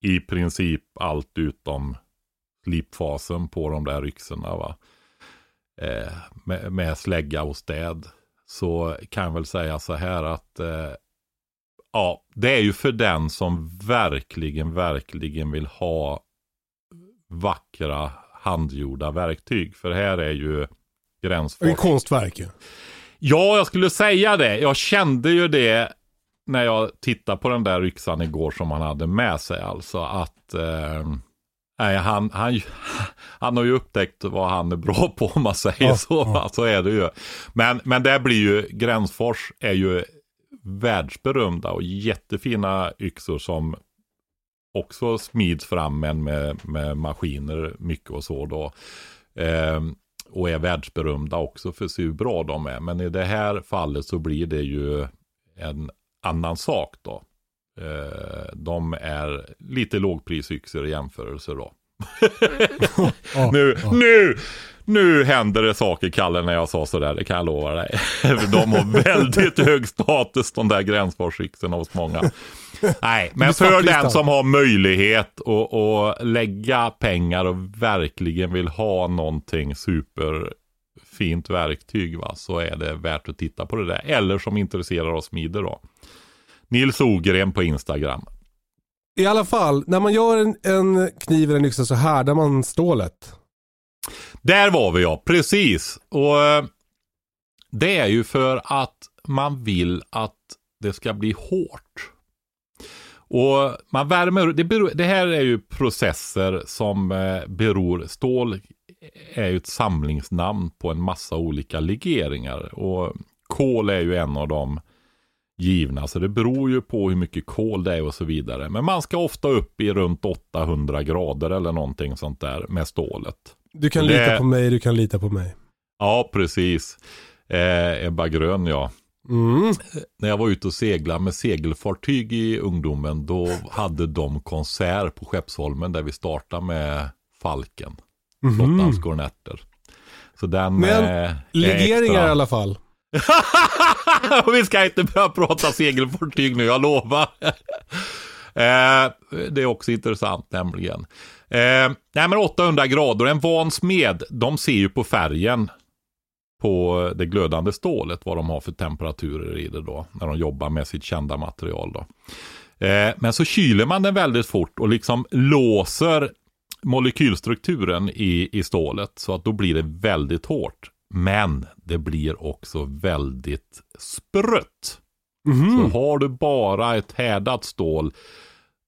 i princip allt utom slipfasen på de där yxorna. Va? Eh, med, med slägga och städ. Så kan jag väl säga så här att eh, ja, det är ju för den som verkligen, verkligen vill ha vackra handgjorda verktyg. För här är ju gränsfors. Det är konstverk Ja, jag skulle säga det. Jag kände ju det när jag tittade på den där yxan igår som han hade med sig. Alltså att eh, nej, han, han, han har ju upptäckt vad han är bra på om man säger ja, så. Ja. Så är det ju. Men, men det blir ju, Gränsfors är ju världsberömda och jättefina yxor som också smids fram med, med, med maskiner mycket och så då. Eh, och är världsberömda också för hur bra de är. Men i det här fallet så blir det ju en annan sak då. Eh, de är lite lågprisyxor i jämförelse då. nu, nu, nu händer det saker Kalle när jag sa sådär, det kan jag lova dig. de har väldigt hög status de där gränsfarsyxorna hos många. Nej, men för den som har möjlighet att, att lägga pengar och verkligen vill ha någonting superfint verktyg va, så är det värt att titta på det där. Eller som intresserar av smider då. Nils Ogren på Instagram. I alla fall, när man gör en, en kniv eller en yxa så härdar man stålet. Där var vi ja, precis. Och eh, det är ju för att man vill att det ska bli hårt. Och man värmer, det, beror, det här är ju processer som eh, beror, stål är ju ett samlingsnamn på en massa olika legeringar. Och kol är ju en av dem givna. Så det beror ju på hur mycket kol det är och så vidare. Men man ska ofta upp i runt 800 grader eller någonting sånt där med stålet. Du kan det... lita på mig, du kan lita på mig. Ja, precis. Eh, Ebba Grön ja. Mm. När jag var ute och seglade med segelfartyg i ungdomen, då hade de konsert på Skeppsholmen där vi startade med Falken. Mm. Flottans Gornetter. Så den Men eh, legeringar extra... i alla fall. vi ska inte börja prata segelfartyg nu, jag lovar. eh, det är också intressant nämligen. Eh, nej men 800 grader, en van smed, de ser ju på färgen på det glödande stålet vad de har för temperaturer i det då. När de jobbar med sitt kända material då. Eh, men så kyler man den väldigt fort och liksom låser molekylstrukturen i, i stålet så att då blir det väldigt hårt. Men det blir också väldigt sprött. Mm. Så har du bara ett härdat stål,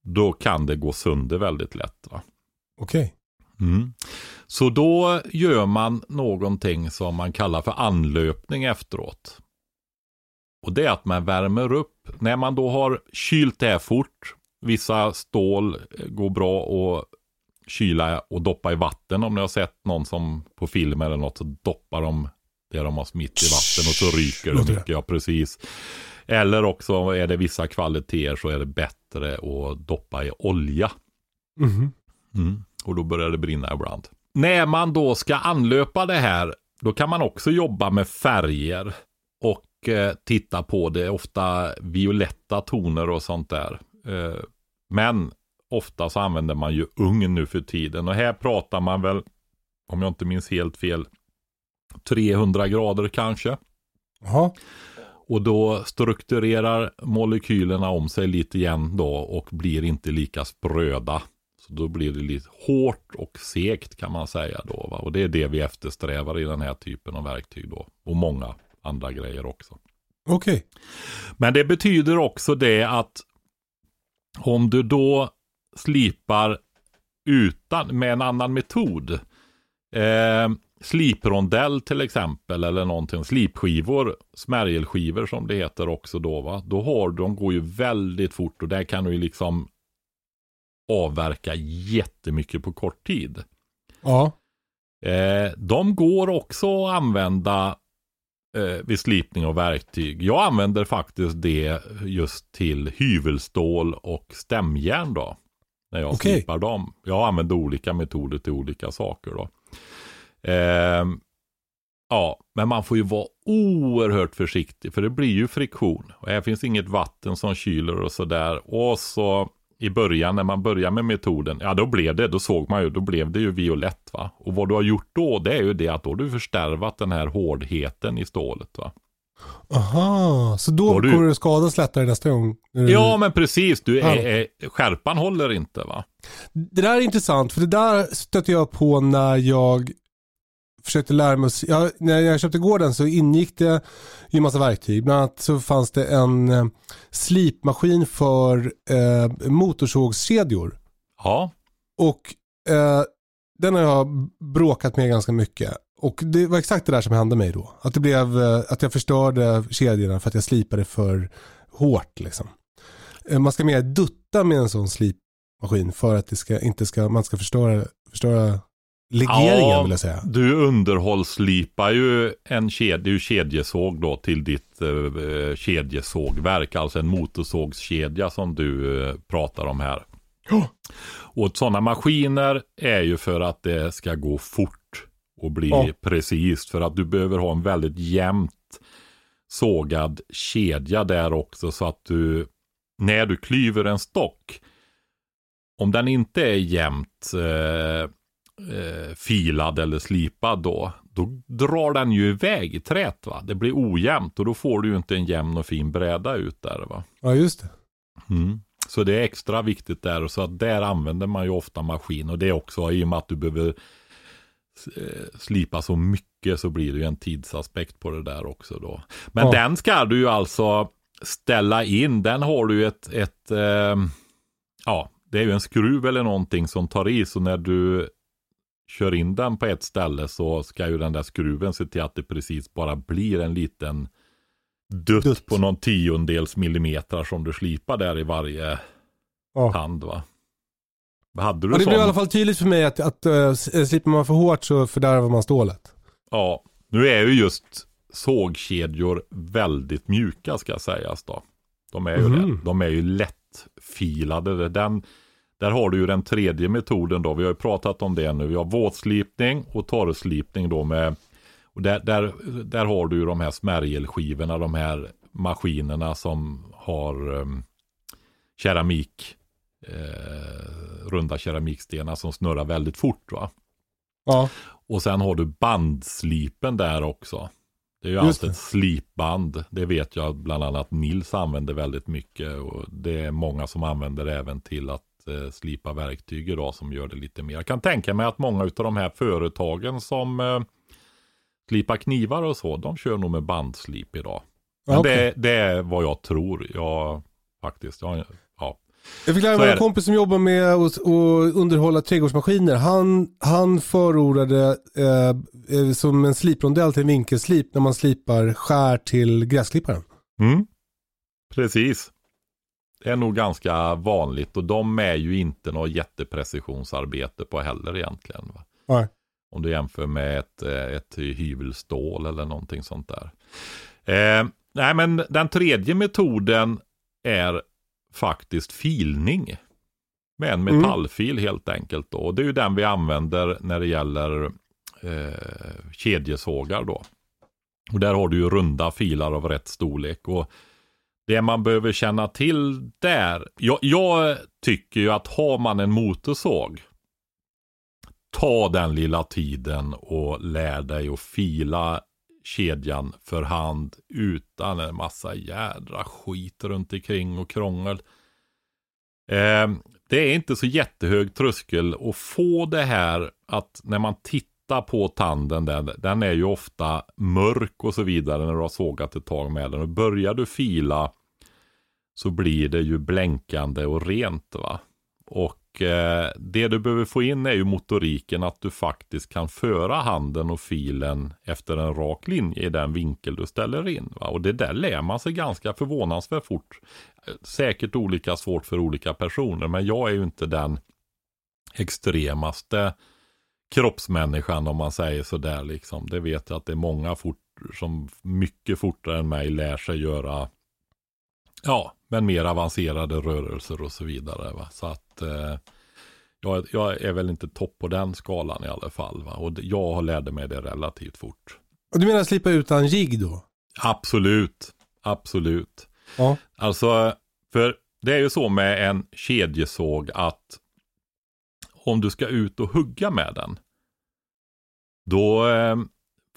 då kan det gå sönder väldigt lätt. Okej. Okay. Mm. Så då gör man någonting som man kallar för anlöpning efteråt. Och det är att man värmer upp. När man då har kylt det här fort, vissa stål går bra att kyla och doppa i vatten. Om ni har sett någon som på film eller något så doppar de det de har smitt i vatten och så ryker det mycket. Ja, precis. Eller också är det vissa kvaliteter så är det bättre att doppa i olja. Mm. Mm. Och då börjar det brinna ibland. När man då ska anlöpa det här, då kan man också jobba med färger och eh, titta på det. Ofta violetta toner och sånt där. Eh, men ofta så använder man ju ugn nu för tiden. Och här pratar man väl, om jag inte minns helt fel, 300 grader kanske. Jaha. Och då strukturerar molekylerna om sig lite igen då och blir inte lika spröda. Så då blir det lite hårt och segt kan man säga då. Va? Och det är det vi eftersträvar i den här typen av verktyg då. Och många andra grejer också. Okej. Okay. Men det betyder också det att om du då slipar utan, med en annan metod. Eh, sliprondell till exempel eller någonting. Slipskivor, smärgelskivor som det heter också då va. Då har de går ju väldigt fort och där kan du ju liksom avverka jättemycket på kort tid. Ja. Eh, de går också att använda eh, vid slipning av verktyg. Jag använder faktiskt det just till hyvelstål och stämjärn då. När jag okay. slipar dem. Jag använder olika metoder till olika saker då. Eh, ja, men man får ju vara oerhört försiktig för det blir ju friktion. Och här finns inget vatten som kyler och sådär. Och så i början när man börjar med metoden, ja då blev det, då såg man ju, då blev det ju violett va. Och vad du har gjort då, det är ju det att då har du förstärvat den här hårdheten i stålet va. Aha, så då, då du... kommer du skadas lättare nästa gång? Ja, men precis. Du är, är, skärpan håller inte va? Det där är intressant, för det där stötte jag på när jag försökte lära mig, ja, när jag köpte gården så ingick det ju en massa verktyg. Bland annat så fanns det en eh, slipmaskin för eh, motorsågskedjor. Ja. Och eh, den har jag bråkat med ganska mycket. Och det var exakt det där som hände mig då. Att, det blev, eh, att jag förstörde kedjorna för att jag slipade för hårt. Liksom. Eh, man ska mer dutta med en sån slipmaskin för att det ska, inte ska, man ska förstöra, förstöra legeringen ja, vill jag säga. Du underhållslipar ju en kedja, kedjesåg då till ditt uh, kedjesågverk, alltså en motorsågskedja som du uh, pratar om här. Oh. Och sådana maskiner är ju för att det ska gå fort och bli oh. precis. För att du behöver ha en väldigt jämnt sågad kedja där också så att du när du klyver en stock om den inte är jämnt eh, eh, filad eller slipad då, då drar den ju iväg i trät va. Det blir ojämnt och då får du ju inte en jämn och fin bräda ut där va. Ja just det. Mm. Så det är extra viktigt där och så att där använder man ju ofta maskin och det är också i och med att du behöver eh, slipa så mycket så blir det ju en tidsaspekt på det där också då. Men ja. den ska du ju alltså ställa in. Den har du ett, ett eh, ja, det är ju en skruv eller någonting som tar i så när du kör in den på ett ställe så ska ju den där skruven se till att det precis bara blir en liten dutt, dutt. på någon tiondels millimeter som du slipar där i varje ja. tand va. Hade du ja, det blir i alla fall tydligt för mig att, att uh, slipar man för hårt så fördärvar man stålet. Ja, nu är ju just sågkedjor väldigt mjuka ska sägas då. De är ju mm. det. De är ju lättfilade. Den, där har du ju den tredje metoden då. Vi har ju pratat om det nu. Vi har våtslipning och torrslipning då med och där, där, där har du ju de här smärgelskivorna, de här maskinerna som har um, keramik, eh, runda keramikstenar som snurrar väldigt fort. va. Ja. Och sen har du bandslipen där också. Det är ju alltså ett slipband. Det vet jag bland annat Nils använder väldigt mycket. Och det är många som använder även till att eh, slipa verktyg idag som gör det lite mer. Jag kan tänka mig att många av de här företagen som eh, slipar knivar och så, de kör nog med bandslip idag. Men okay. det, det, är vad jag tror. Jag faktiskt, jag, ja. Jag fick lära mig en kompis som jobbar med att underhålla trädgårdsmaskiner. Han, han förordade eh, eh, som en sliprondell till en vinkelslip när man slipar skär till gräsklipparen. Mm. Precis. Det är nog ganska vanligt och de är ju inte något jätteprecisionsarbete på heller egentligen. Va? Nej. Om du jämför med ett, eh, ett hyvelstål eller någonting sånt där. Eh, nej men den tredje metoden är faktiskt filning. Med en mm. metallfil mm. helt enkelt. Då. Och det är ju den vi använder när det gäller eh, kedjesågar då. Och där har du ju runda filar av rätt storlek. Och det man behöver känna till där. Jag, jag tycker ju att har man en motorsåg. Ta den lilla tiden och lär dig att fila kedjan för hand utan en massa jädra skit runt omkring och krångel. Eh, det är inte så jättehög tröskel att få det här att när man tittar på tanden där, den är ju ofta mörk och så vidare när du har sågat ett tag med den. Och börjar du fila så blir det ju blänkande och rent va. Och eh, det du behöver få in är ju motoriken att du faktiskt kan föra handen och filen efter en rak linje i den vinkel du ställer in. Va? Och det där lär man sig ganska förvånansvärt fort. Säkert olika svårt för olika personer men jag är ju inte den extremaste kroppsmänniskan om man säger sådär liksom. Det vet jag att det är många fort, som mycket fortare än mig lär sig göra Ja, men mer avancerade rörelser och så vidare. Va? Så att eh, jag, jag, är väl inte topp på den skalan i alla fall. Va? Och jag lärde mig det relativt fort. Och du menar slipa utan jigg då? Absolut, absolut. Ja. Alltså, för det är ju så med en kedjesåg att om du ska ut och hugga med den, då eh,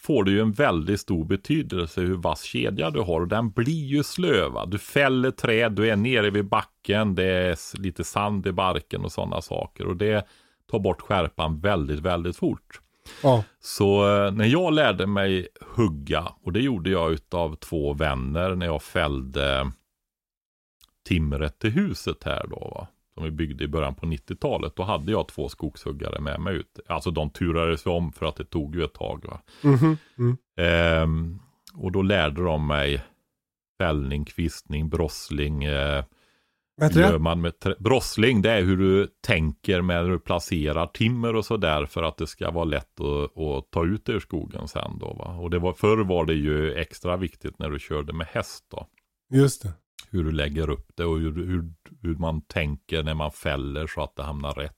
får det ju en väldigt stor betydelse hur vass kedja du har. Och den blir ju slöva. Du fäller träd, du är nere vid backen, det är lite sand i barken och sådana saker. Och det tar bort skärpan väldigt, väldigt fort. Ja. Så eh, när jag lärde mig hugga, och det gjorde jag utav två vänner när jag fällde timret till huset här då. Va? Som vi byggde i början på 90-talet. Då hade jag två skogshuggare med mig ut. Alltså de turades om för att det tog ju ett tag. Va? Mhm, mm. Ehm, och då lärde de mig fällning, kvistning, brossling. Eh, gör man med brossling, det är hur du tänker med när du placerar timmer och sådär för att det ska vara lätt att, att ta ut det ur skogen sen då. Va? Och det var, förr var det ju extra viktigt när du körde med häst då. Just det hur du lägger upp det och hur, hur, hur man tänker när man fäller så att det hamnar rätt.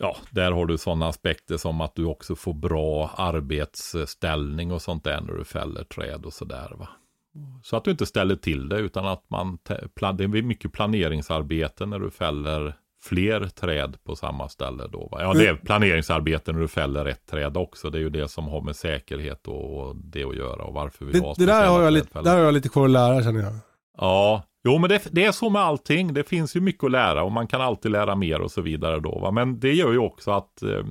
Ja, där har du sådana aspekter som att du också får bra arbetsställning och sånt där när du fäller träd och sådär. Va? Så att du inte ställer till det utan att man, det är mycket planeringsarbete när du fäller fler träd på samma ställe då. Va? Ja, det är planeringsarbete när du fäller ett träd också. Det är ju det som har med säkerhet och, och det att göra och varför vi Det, har det där, har jag lite, där har jag lite kvar att lära känner jag. Ja, jo men det, det är så med allting. Det finns ju mycket att lära och man kan alltid lära mer och så vidare då. Va? Men det gör ju också att eh,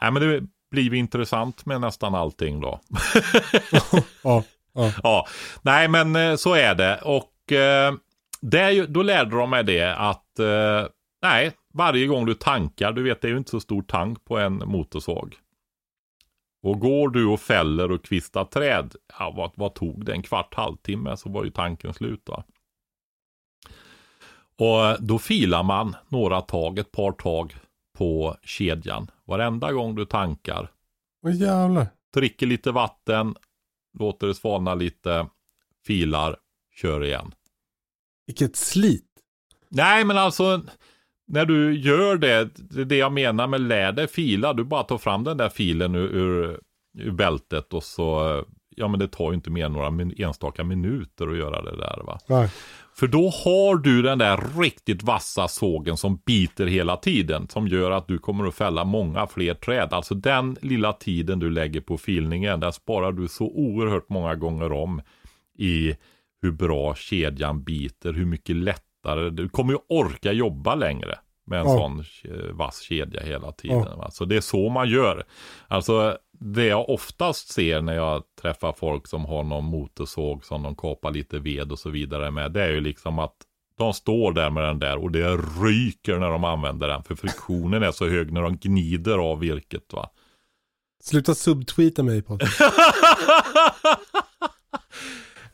nej, men det blir intressant med nästan allting då. Ja, ja. ja, nej men eh, så är det. Och eh, det är ju, då lärde de mig det att eh, nej, varje gång du tankar, du vet det är ju inte så stor tank på en motorsåg. Och går du och fäller och kvistar träd, ja vad, vad tog det? En kvart, halvtimme så var ju tanken slut va. Och då filar man några tag, ett par tag på kedjan. Varenda gång du tankar. Åh jävlar. Dricker lite vatten, låter det svalna lite, filar, kör igen. Vilket slit. Nej men alltså när du gör det, det är det jag menar med läder, fila, du bara tar fram den där filen ur, ur, ur bältet och så, ja men det tar ju inte mer än några min, enstaka minuter att göra det där va. Nej. För då har du den där riktigt vassa sågen som biter hela tiden. Som gör att du kommer att fälla många fler träd. Alltså den lilla tiden du lägger på filningen. Där sparar du så oerhört många gånger om. I hur bra kedjan biter. Hur mycket lättare. Du kommer ju orka jobba längre. Med en Ja. sån eh, vass kedja hela tiden. Va? Så det är så man gör. Alltså det jag oftast ser när jag träffar folk som har någon motorsåg som de kapar lite ved och så vidare med. Det är ju liksom att de står där med den där och det ryker när de använder den. För friktionen är så hög när de gnider av virket va. Sluta subtweeta mig på.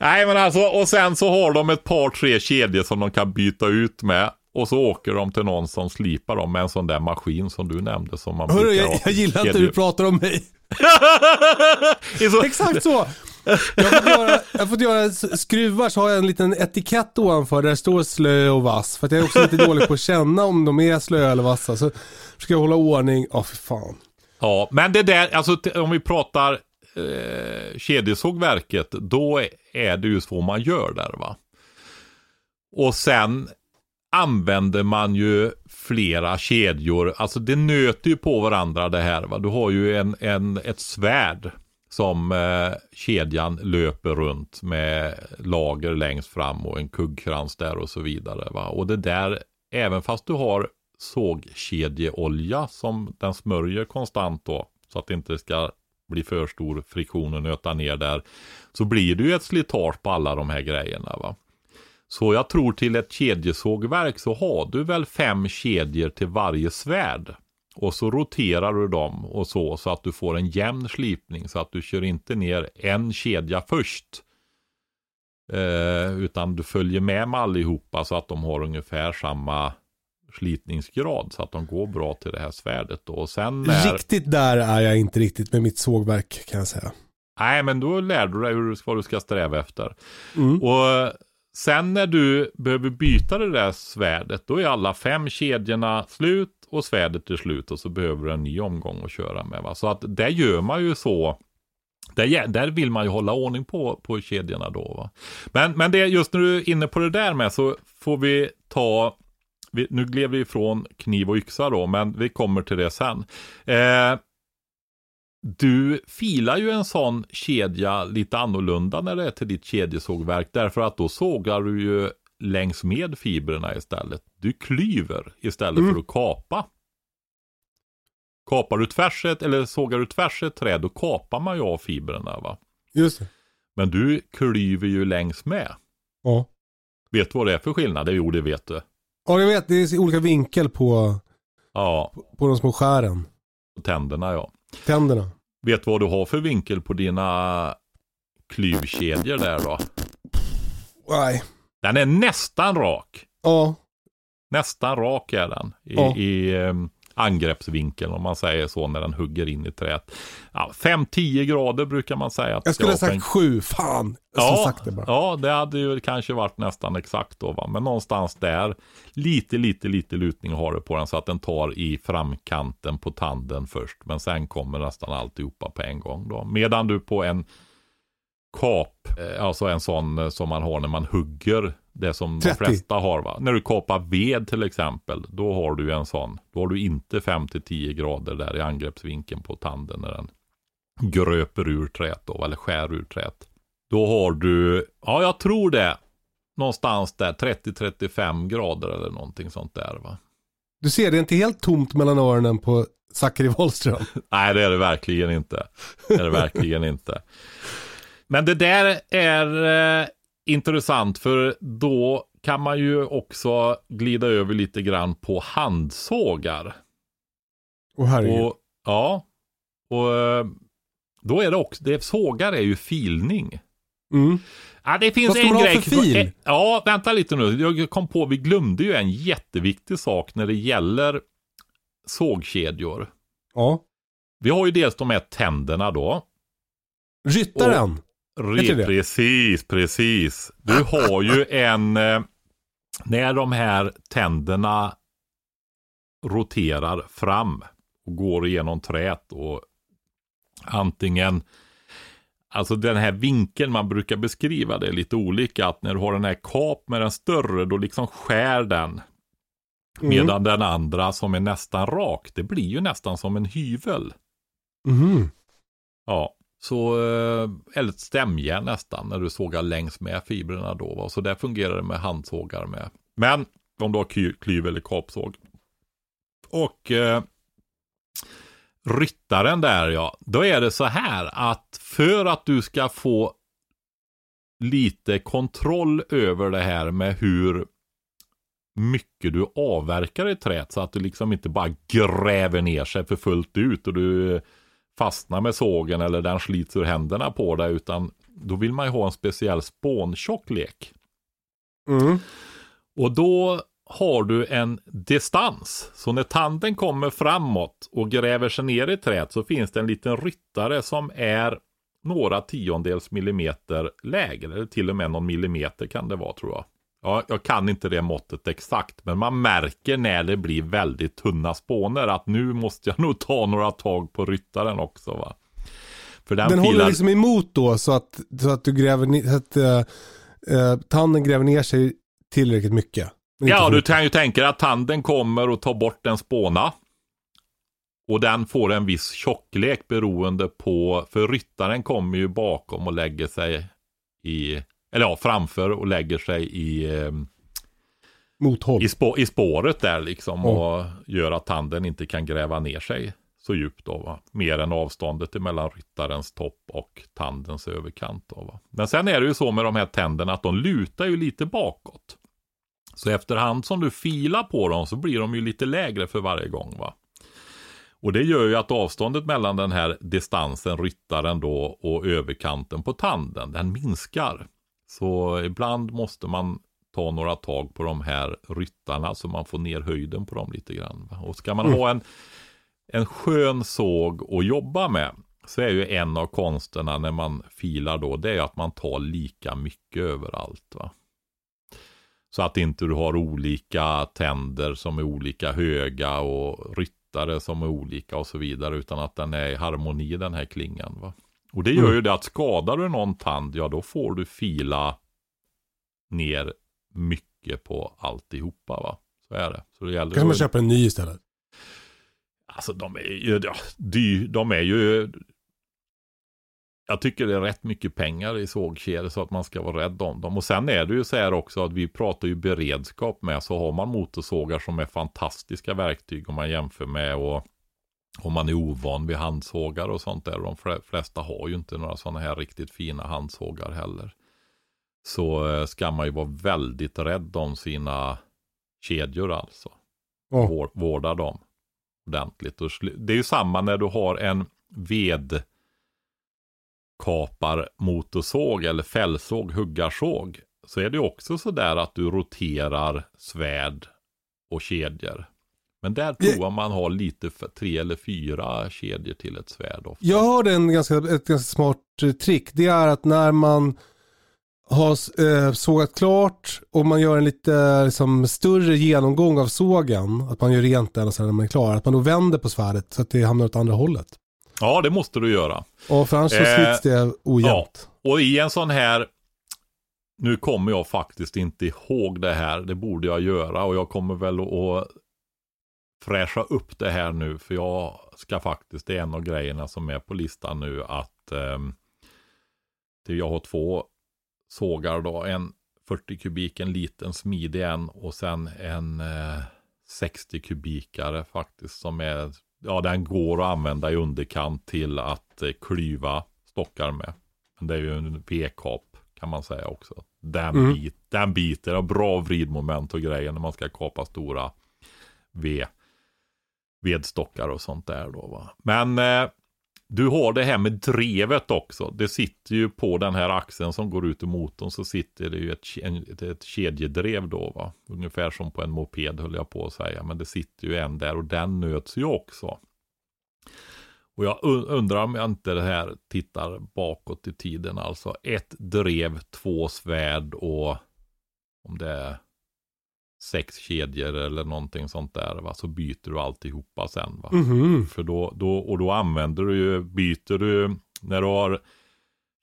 Nej men alltså och sen så har de ett par tre kedjor som de kan byta ut med. Och så åker de till någon som slipar dem med en sån där maskin som du nämnde som man Hörru, jag, jag gillar inte hur Kedjor. du pratar om mig. Så- Exakt så. Jag har göra, jag har fått göra skruvar så har jag en liten etikett ovanför där det står slö och vass. För att jag är också lite dålig på att känna om de är slöa eller vassa. Så försöker jag hålla ordning. Ja, för fan. Ja, men det där, alltså om vi pratar eh, kedjesågverket, då är det ju så man gör där va. Och sen använder man ju flera kedjor, alltså det nöter ju på varandra det här va. Du har ju en, en, ett svärd som eh, kedjan löper runt med lager längst fram och en kuggkrans där och så vidare va. Och det där, även fast du har sågkedjeolja som den smörjer konstant då, så att det inte ska blir för stor friktion och nöta ner där, så blir det ju ett slitage på alla de här grejerna va. Så jag tror till ett kedjesågverk så har du väl fem kedjor till varje svärd. Och så roterar du dem och så, så att du får en jämn slipning. Så att du kör inte ner en kedja först. Eh, utan du följer med med allihopa så att de har ungefär samma slitningsgrad. Så att de går bra till det här svärdet. Då. Och sen när... Riktigt där är jag inte riktigt med mitt sågverk kan jag säga. Nej, men då lär du dig hur, vad du ska sträva efter. Mm. Och sen när du behöver byta det där svärdet, då är alla fem kedjorna slut och svärdet är slut och så behöver du en ny omgång att köra med. Va? Så att där gör man ju så. Där, där vill man ju hålla ordning på, på kedjorna då. Va? Men, men det, just när du är inne på det där med så får vi ta vi, nu gled vi ifrån kniv och yxa då, men vi kommer till det sen. Eh, du filar ju en sån kedja lite annorlunda när det är till ditt kedjesågverk. Därför att då sågar du ju längs med fibrerna istället. Du klyver istället för att kapa. Kapar du tvärs ett, eller sågar du tvärs ett träd, då kapar man ju av fibrerna va. Just det. Men du klyver ju längs med. Ja. Vet du vad det är för skillnad? Jo, det vet du. Ja, jag vet. Det är olika vinkel på, Ja, på de små skären. tänderna ja. Tänderna. Vet du vad du har för vinkel på dina klyvkedjor där då? Nej. Den är nästan rak. Ja. Nästan rak är den. I, Ja. i um, angreppsvinkeln om man säger så när den hugger in i träet. Ja, 5-10 grader brukar man säga. Att Jag skulle ha sagt sju. Fan. Jag skulle ha sagt det bara. ja, det hade ju kanske varit nästan exakt då va. Men någonstans där. Lite, lite, lite lutning har det på den så att den tar i framkanten på tanden först. Men sen kommer nästan alltihopa på en gång då. Medan du på en kap, eh, alltså en sån eh, som man har när man hugger. Det som 30. de flesta har va. När du kapar ved till exempel. Då har du en sån. Då har du inte 5-10 grader där i angreppsvinkeln på tanden när den gröper ur träet då. Eller skär ur träet. Då har du, ja jag tror det, någonstans där 30-35 grader eller någonting sånt där va. Du ser, det är inte helt tomt mellan öronen på Zachary Wahlström. Nej det är det verkligen inte. Det är det verkligen inte. Men det där är eh, intressant för då kan man ju också glida över lite grann på handsågar. Och herregud. Och, ja, och eh, då är det också, det, sågar är ju filning. Mm. Ja, det finns Vad ska en man ha grej. för fil? Eh, Ja, vänta lite nu. Jag kom på, vi glömde ju en jätteviktig sak när det gäller sågkedjor. Ja. Vi har ju dels de här tänderna då. Ryttaren. Re, precis, precis. Du har ju en, eh, när de här tänderna roterar fram och går igenom trät och antingen Alltså den här vinkeln man brukar beskriva det är lite olika. Att när du har den här kap med den större, då liksom skär den. Medan den andra som är nästan rak, det blir ju nästan som en hyvel. Mhm. Ja, så eh, eller ett stämjärn nästan när du sågar längs med fibrerna då. Va? Så där fungerar det med handsågar med. Men om du har klyv eller kapsåg. Och eh, ryttaren där ja, då är det så här att för att du ska få lite kontroll över det här med hur mycket du avverkar i träet så att du liksom inte bara gräver ner sig för fullt ut och du fastnar med sågen eller den slits ur händerna på dig utan då vill man ju ha en speciell spåntjocklek. Mm. Och då har du en distans. Så när tanden kommer framåt och gräver sig ner i träet så finns det en liten ryttare som är några tiondels millimeter lägre. Eller till och med någon millimeter kan det vara tror jag. Ja, jag kan inte det måttet exakt, men man märker när det blir väldigt tunna spåner att nu måste jag nog ta några tag på ryttaren också. Va? För den, Den filar... håller liksom emot då så att, så att du gräver ner, så att eh, eh, tanden gräver ner sig tillräckligt mycket. Ja, du kan ju tänka dig att tanden kommer och tar bort en spåna. Och den får en viss tjocklek beroende på, för ryttaren kommer ju bakom och lägger sig i, eller ja, framför och lägger sig i, eh, Mothåll. i, spå, i spåret där liksom Ja. och gör att tanden inte kan gräva ner sig så djupt då va. Mer än avståndet mellan ryttarens topp och tandens överkant då va. Men sen är det ju så med de här tänderna att de lutar ju lite bakåt. Så efterhand som du filar på dem så blir de ju lite lägre för varje gång va. Och det gör ju att avståndet mellan den här distansen, ryttaren då, och överkanten på tanden, den minskar. Så ibland måste man ta några tag på de här ryttarna så man får ner höjden på dem lite grann. Och ska man ha en, en skön såg att jobba med så är ju en av konsterna när man filar då, det är att man tar lika mycket överallt. va. Så att inte du har olika tänder som är olika höga och ryttare som är olika och så vidare. Utan att den är i harmoni den här klingan. Va? Och det gör ju det att skadar du någon tand, ja då får du fila ner mycket på alltihopa. Va? Så är det. Så det gäller Kanske man köper en ny istället. Alltså de är ju, ja, dy, de är ju jag tycker det är rätt mycket pengar i sågkedjor så att man ska vara rädd om dem. Och sen är det ju så här också att vi pratar ju beredskap med så har man motorsågar som är fantastiska verktyg om man jämför med och om man är ovan vid handsågar och sånt där. De fle- flesta har ju inte några sådana här riktigt fina handsågar heller. Så eh, ska man ju vara väldigt rädd om sina kedjor alltså. Ja. Vår, vårda dem ordentligt. Det är ju samma när du har en ved kapar motorsåg eller fällsåg, huggarsåg. Så är det också så där att du roterar svärd och kedjor. Men där Det- provar man ha lite tre eller fyra kedjor till ett svärd. Ofta. Jag hörde en ganska, ett ganska smart eh, trick. Det är att när man har eh, sågat klart och man gör en lite liksom, större genomgång av sågen, att man gör rent den och sen när man är klar, att man då vänder på svärdet så att det hamnar åt andra hållet. Ja, det måste du göra. Och för annars så Eh, slits det ojämnt. Och i en sån här, nu kommer jag faktiskt inte ihåg det här, det borde jag göra och jag kommer väl att fräscha upp det här nu för jag ska faktiskt, det är en av grejerna som är på listan nu att ehm, det, jag har två sågar då, en 40 kubik, en liten smidig en och sen en eh, 60 kubikare faktiskt som är, ja den går att använda i underkant till att eh, klyva stockar med. Men det är ju en V-kap kan man säga också. Den, Mm. bit, den biter, och bra vridmoment och grejer när man ska kapa stora ved, vedstockar och sånt där då va. Men eh, du har det här med drevet också. Det sitter ju på den här axeln som går ut ur motorn så sitter det ju ett, en- ett, ett kedjedrev då va. Ungefär som på en moped höll jag på att säga. Men det sitter ju en där och den nöts ju också. Och jag undrar om jag inte det här tittar bakåt i tiden. Alltså ett drev, två svärd och om det är sex kedjor eller någonting sånt där. Va? Så byter du alltihopa sen. Va? Mhm. För då, då, och då använder du ju, byter du, när du har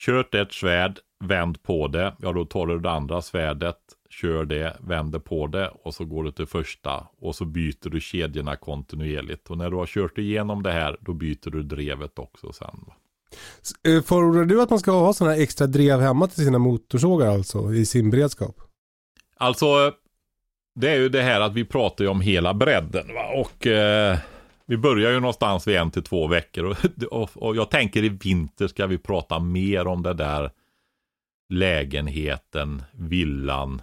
kört ett svärd, vänd på det, ja då tar du det andra svärdet, kör det, vänder på det och så går du till första och så byter du kedjorna kontinuerligt. Och när du har kört igenom det här, då byter du drevet också sen. Va? Eh, Förordar du att man ska ha sådana extra drev hemma till sina motorsågar alltså i sin beredskap? Alltså, det är ju det här att vi pratar ju om hela bredden va? och eh, vi börjar ju någonstans vid en till två veckor och, och, och jag tänker i vinter ska vi prata mer om det där lägenheten, villan.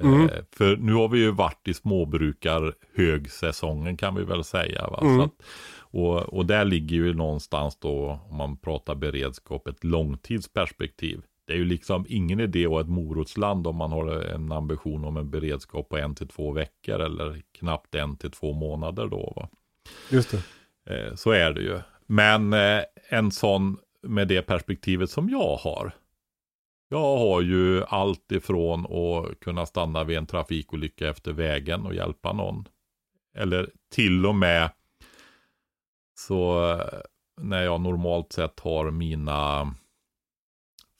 Mm. Eh, för nu har vi ju varit i småbrukar högsäsongen kan vi väl säga. Va? Mm. Att, och, och där ligger ju någonstans då, om man pratar beredskap, ett långtidsperspektiv. Det är ju liksom ingen idé att ha ett morotsland om man har en ambition om en beredskap på en till två veckor eller knappt en till två månader då. Va? Just det. Eh, så är det ju. Men eh, en sån med det perspektivet som jag har. Jag har ju allt ifrån att kunna stanna vid en trafikolycka efter vägen och hjälpa någon. Eller till och med så eh, när jag normalt sett har mina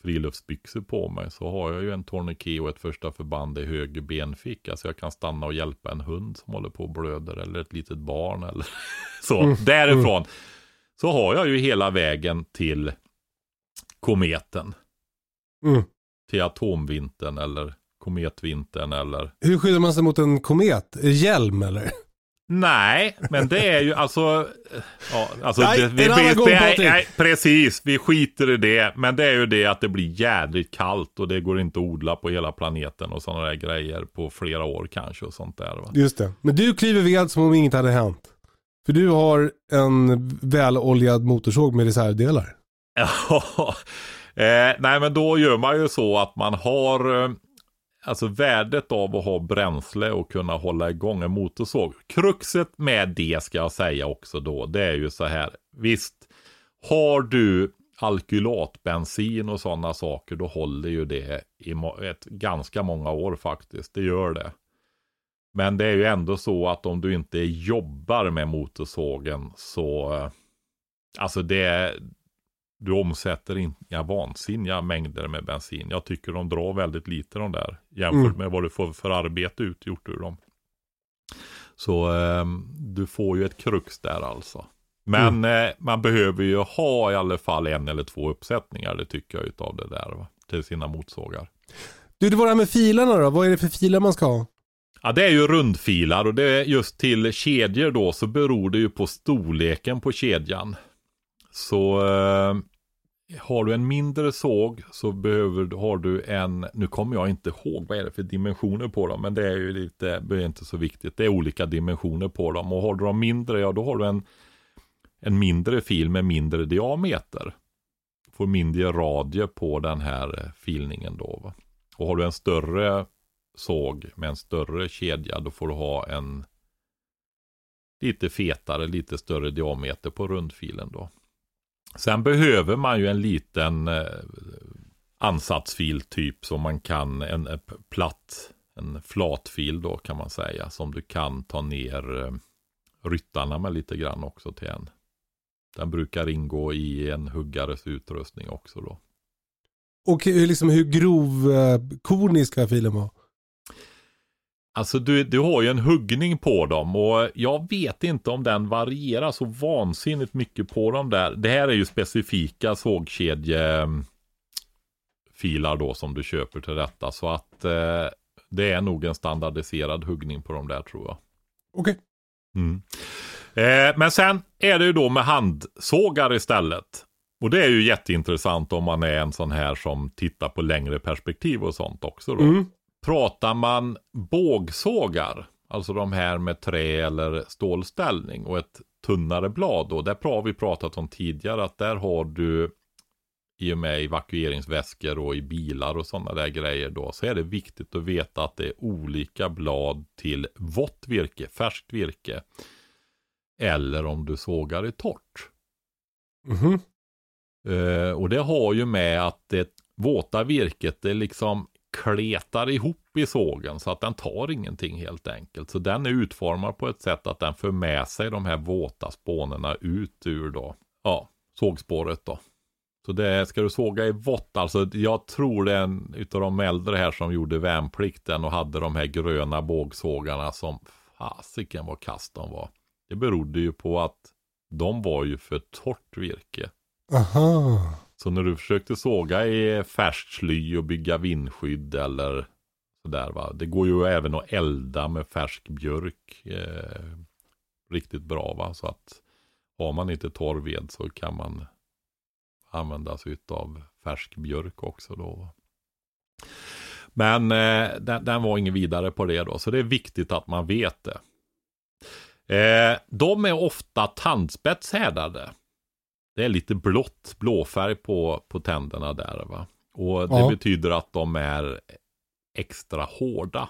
friluftsbyxor på mig så har jag ju en tourniquet och ett första förband i höger benficka så jag kan stanna och hjälpa en hund som håller på och blöder eller ett litet barn eller så. Mm. Därifrån så har jag ju hela vägen till kometen. Mm. Till atomvintern eller kometvintern eller Hur skyddar man sig mot en komet? Hjälm eller? Nej, men det är ju alltså... Ja, alltså Nej, det, en annan gång, nej, Precis, vi skiter i det. Men det är ju det att det blir jädrigt kallt och det går inte att odla på hela planeten och sådana där grejer på flera år kanske och sånt där. Va? Just det. Men du kliver ved som om inget hade hänt. För du har en väloljad motorsåg med reservdelar. Ja, eh, nej men då gör man ju så att man har eh, Alltså värdet av att ha bränsle och kunna hålla igång en motorsåg. Kruxet med det ska jag säga också då. Det är ju så här. Visst, har du alkylatbensin och sådana saker. Då håller ju det i ett ganska många år faktiskt. Det gör det. Men det är ju ändå så att om du inte jobbar med motorsågen så. Eh, alltså det du omsätter inga vansinniga mängder med bensin. Jag tycker de drar väldigt lite de där. Jämfört Mm. med vad du får för arbete utgjort ur dem. Så ehm, du får ju ett krux där alltså. Men eh, man behöver ju ha i alla fall en eller två uppsättningar. Det tycker jag utav det där. Va? Till sina motsågar. Du, det var det här med filarna då. Vad är det för filar man ska ha? Ja, det är ju rundfilar och det är just till kedjor då så beror det ju på storleken på kedjan. Så eh, har du en mindre såg så behöver, har du en, nu kommer jag inte ihåg vad är det för dimensioner på dem, men det är ju lite, det är inte så viktigt. Det är olika dimensioner på dem och har du dem mindre, ja då har du en, en mindre fil med mindre diameter. Får mindre radie på den här eh, filningen då. Va? Och har du en större såg med en större kedja, då får du ha en lite fetare, lite större diameter på rundfilen då. Sen behöver man ju en liten eh, ansatsfil typ som man kan, en, eh, en platt, en flatfil då kan man säga, som du kan ta ner eh, ryttarna med lite grann också till en. Den brukar ingå i en huggares utrustning också då. Och hur, liksom, hur grov eh, kornig ska filen vara? Alltså du, du har ju en huggning på dem och jag vet inte om den varierar så vansinnigt mycket på dem där. Det här är ju specifika sågkedjefilar då som du köper till detta. Så att eh, det är nog en standardiserad huggning på dem där tror jag. Okej. Mm. Eh, men sen är det ju då med handsågar istället. Och det är ju jätteintressant om man är en sån här som tittar på längre perspektiv och sånt också då. Mm. Pratar man bågsågar, alltså de här med trä eller stålställning och ett tunnare blad då, där har vi pratat om tidigare att där har du i och med evakueringsväskor och i bilar och sådana där grejer då, så är det viktigt att veta att det är olika blad till vått virke, färskt virke. Eller om du sågar i torrt. Mhm. Eh, och det har ju med att det våta virket, det liksom kletar ihop i sågen så att den tar ingenting helt enkelt. Så den är utformad på ett sätt att den för med sig de här våta spånerna ut ur då, ja, sågspåret då. Så det ska du såga i vått, alltså jag tror det är en utav de äldre här som gjorde värnplikten och hade de här gröna bågsågarna som fasiken vad kast de var. Det berodde ju på att de var ju för torrt virke. Aha. Så när du försökte såga i färskt sly och bygga vindskydd eller sådär va. Det går ju även att elda med färsk björk eh, riktigt bra va. Så att har man inte torr ved så kan man använda sig av färsk björk också då. Men eh, den, den, var ingen vidare på det då. Så det är viktigt att man vet det. Eh, de är ofta tandspetshärdade. Det är lite blått, blåfärg på, på tänderna där va. Och det Ja. betyder att de är extra hårda.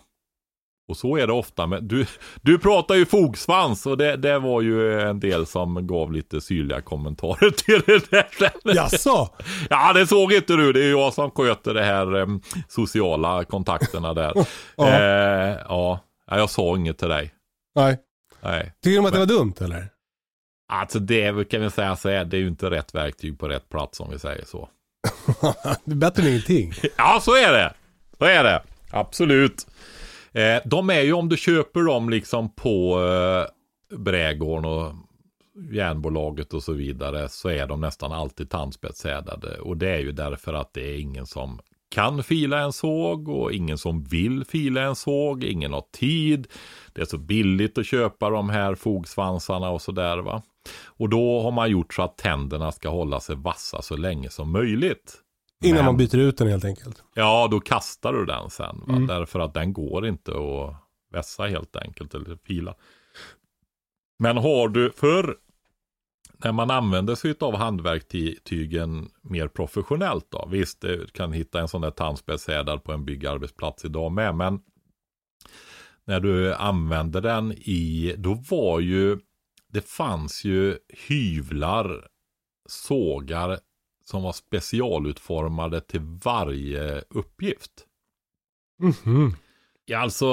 Och så är det ofta med, du, du pratar ju fogsvans och det, det var ju en del som gav lite syrliga kommentarer till det där. Jaså? Ja, det såg inte du. Det är jag som sköter det här em, sociala kontakterna där. Ja. Eh, ja. ja, jag sa inget till dig. Nej. Nej. Tycker de att det var dumt eller? Alltså det kan vi säga så är det är ju inte rätt verktyg på rätt plats om vi säger så. det är bättre än ingenting. Ja, så är det. Så är det. Absolut. Eh, de är ju om du köper dem liksom på eh, Brädgården och Järnbolaget och så vidare så är de nästan alltid tandspetshärdade. Och det är ju därför att det är ingen som kan fila en såg och ingen som vill fila en såg. Ingen har tid. Det är så billigt att köpa de här fogsvansarna och sådär va. Och då har man gjort så att tänderna ska hålla sig vassa så länge som möjligt. Innan Men- man byter ut den helt enkelt. Ja, då kastar du den sen. Mm. Därför att den går inte att vässa helt enkelt eller fila. Men har du för när man använder sig av handverktygen mer professionellt då. Visst, du kan hitta en sån där tandspetshärdad på en byggarbetsplats idag med. Men när du använder den i, då var ju, det fanns ju hyvlar, sågar som var specialutformade till varje uppgift. Mhm. Ja, alltså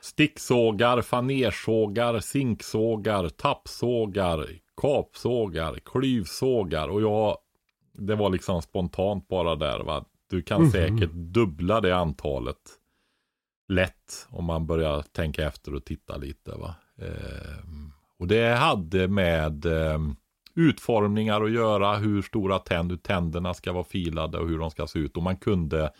sticksågar, fanersågar, zinksågar, tappsågar, kapsågar, klyvsågar och jag, det var liksom spontant bara där va. Du kan Mhm. säkert dubbla det antalet lätt om man börjar tänka efter och titta lite va. Ehm, och det hade med eh, utformningar att göra, hur stora tänd, hur tänderna ska vara filade och hur de ska se ut. Och man kunde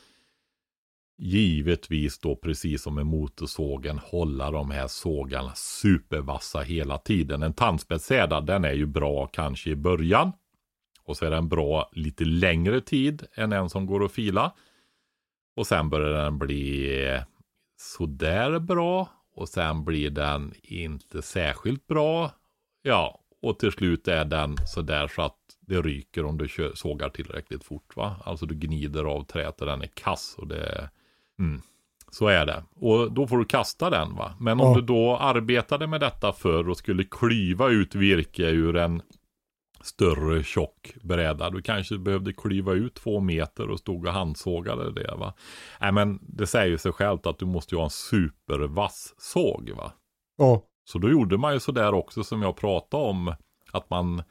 givetvis då precis som med motorsågen hålla de här sågarna supervassa hela tiden. En tandspetshärdad den är ju bra kanske i början. Och så är den bra lite längre tid än en som går att fila. Och sen börjar den bli eh, sådär bra. Och sen blir den inte särskilt bra. Ja, och till slut är den sådär så att det ryker om du kör, sågar tillräckligt fort. va? Alltså du gnider av träet och den är kass. Och det, mm, så är det. Och då får du kasta den va. Men om Ja. du då arbetade med detta förr och skulle klyva ut virke ur en större tjock bräda. Du kanske behövde klyva ut två meter och stod och handsågade det va. Nej men det säger ju sig självt att du måste ju ha en supervass såg va. Ja. Så då gjorde man ju sådär också som jag pratade om. Att man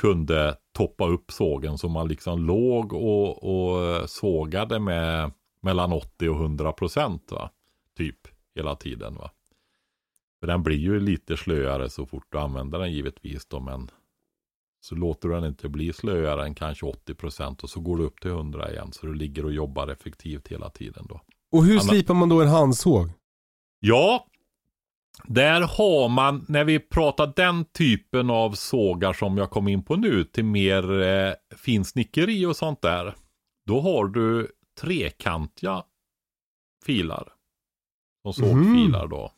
kunde toppa upp sågen så man liksom låg och, och sågade med mellan 80 och 100 procent va. Typ hela tiden va. För den blir ju lite slöare så fort du använder den givetvis då men så låter du den inte bli slöare än kanske 80 procent och så går du upp till 100 igen så du ligger och jobbar effektivt hela tiden då. Och hur Anna- slipar man då en handsåg? Ja, Där har man, när vi pratar den typen av sågar som jag kom in på nu, till mer eh, finsnickeri och sånt där. Då har du trekantiga filar. Som sågfilar då.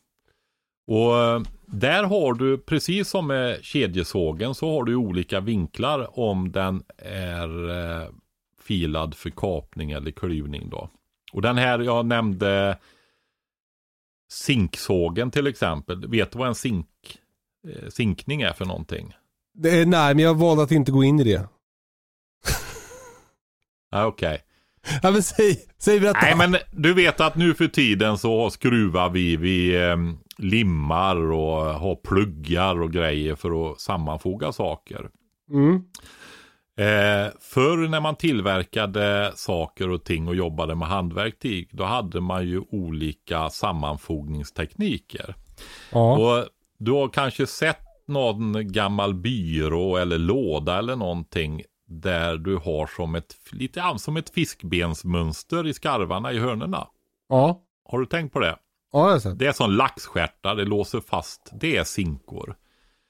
Och eh, där har du, precis som med kedjesågen, så har du olika vinklar om den är eh, filad för kapning eller klyvning då. Och den här jag nämnde Zinksågen till exempel. Vet du vad en zink, eh, zinkning är för någonting? Är, nej, men jag valde att inte gå in i det. Ah, Okej. Ja, men säg, säg berätta. Nej men du vet att nu för tiden så skruvar vi, vi eh, limmar och har pluggar och grejer för att sammanfoga saker. Mm. Eh, förr när man tillverkade saker och ting och jobbade med handverktyg, då hade man ju olika sammanfogningstekniker. Ja. Och du har kanske sett någon gammal byrå eller låda eller någonting där du har som ett, lite som ett fiskbensmönster i skarvarna i hörnerna. ja. Har du tänkt på det? Ja, jag har sett. Det är som laxstjärtar, det låser fast. Det är sinkor.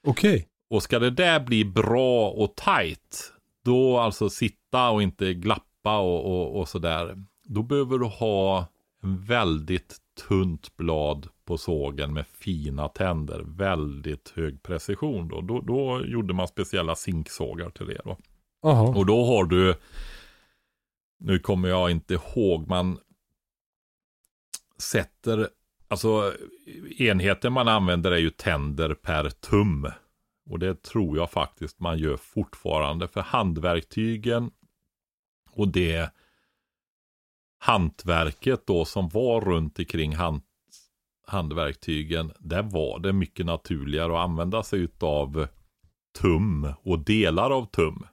Okej. Och ska det där bli bra och tight, då alltså sitta och inte glappa och, och, och sådär. Då behöver du ha en väldigt tunt blad på sågen med fina tänder. Väldigt hög precision då. Då, då gjorde man speciella zinksågar till det då. Jaha. Och då har du, nu kommer jag inte ihåg, man sätter, alltså enheten man använder är ju tänder per tum. Och det tror jag faktiskt man gör fortfarande för handverktygen och det hantverket då som var runt omkring hand, handverktygen. Där var det mycket naturligare att använda sig av tum och delar av tum.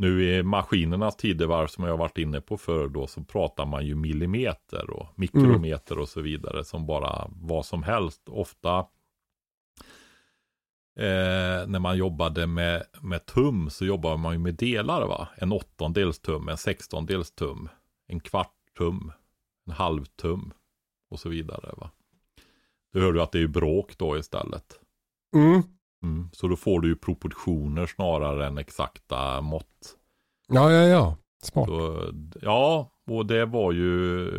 Nu i maskinernas tidevarv som jag har varit inne på förr då så pratar man ju millimeter och mikrometer och så vidare som bara vad som helst. Ofta eh, när man jobbade med, med tum så jobbade man ju med delar va. En åttondels tum, en sextondels tum, en kvart tum, en halv tum och så vidare va. Du hör du att det är bråk då istället. Mm. Mm. Så då får du ju proportioner snarare än exakta mått. Ja, ja, ja. Smart. Så, ja, och det var ju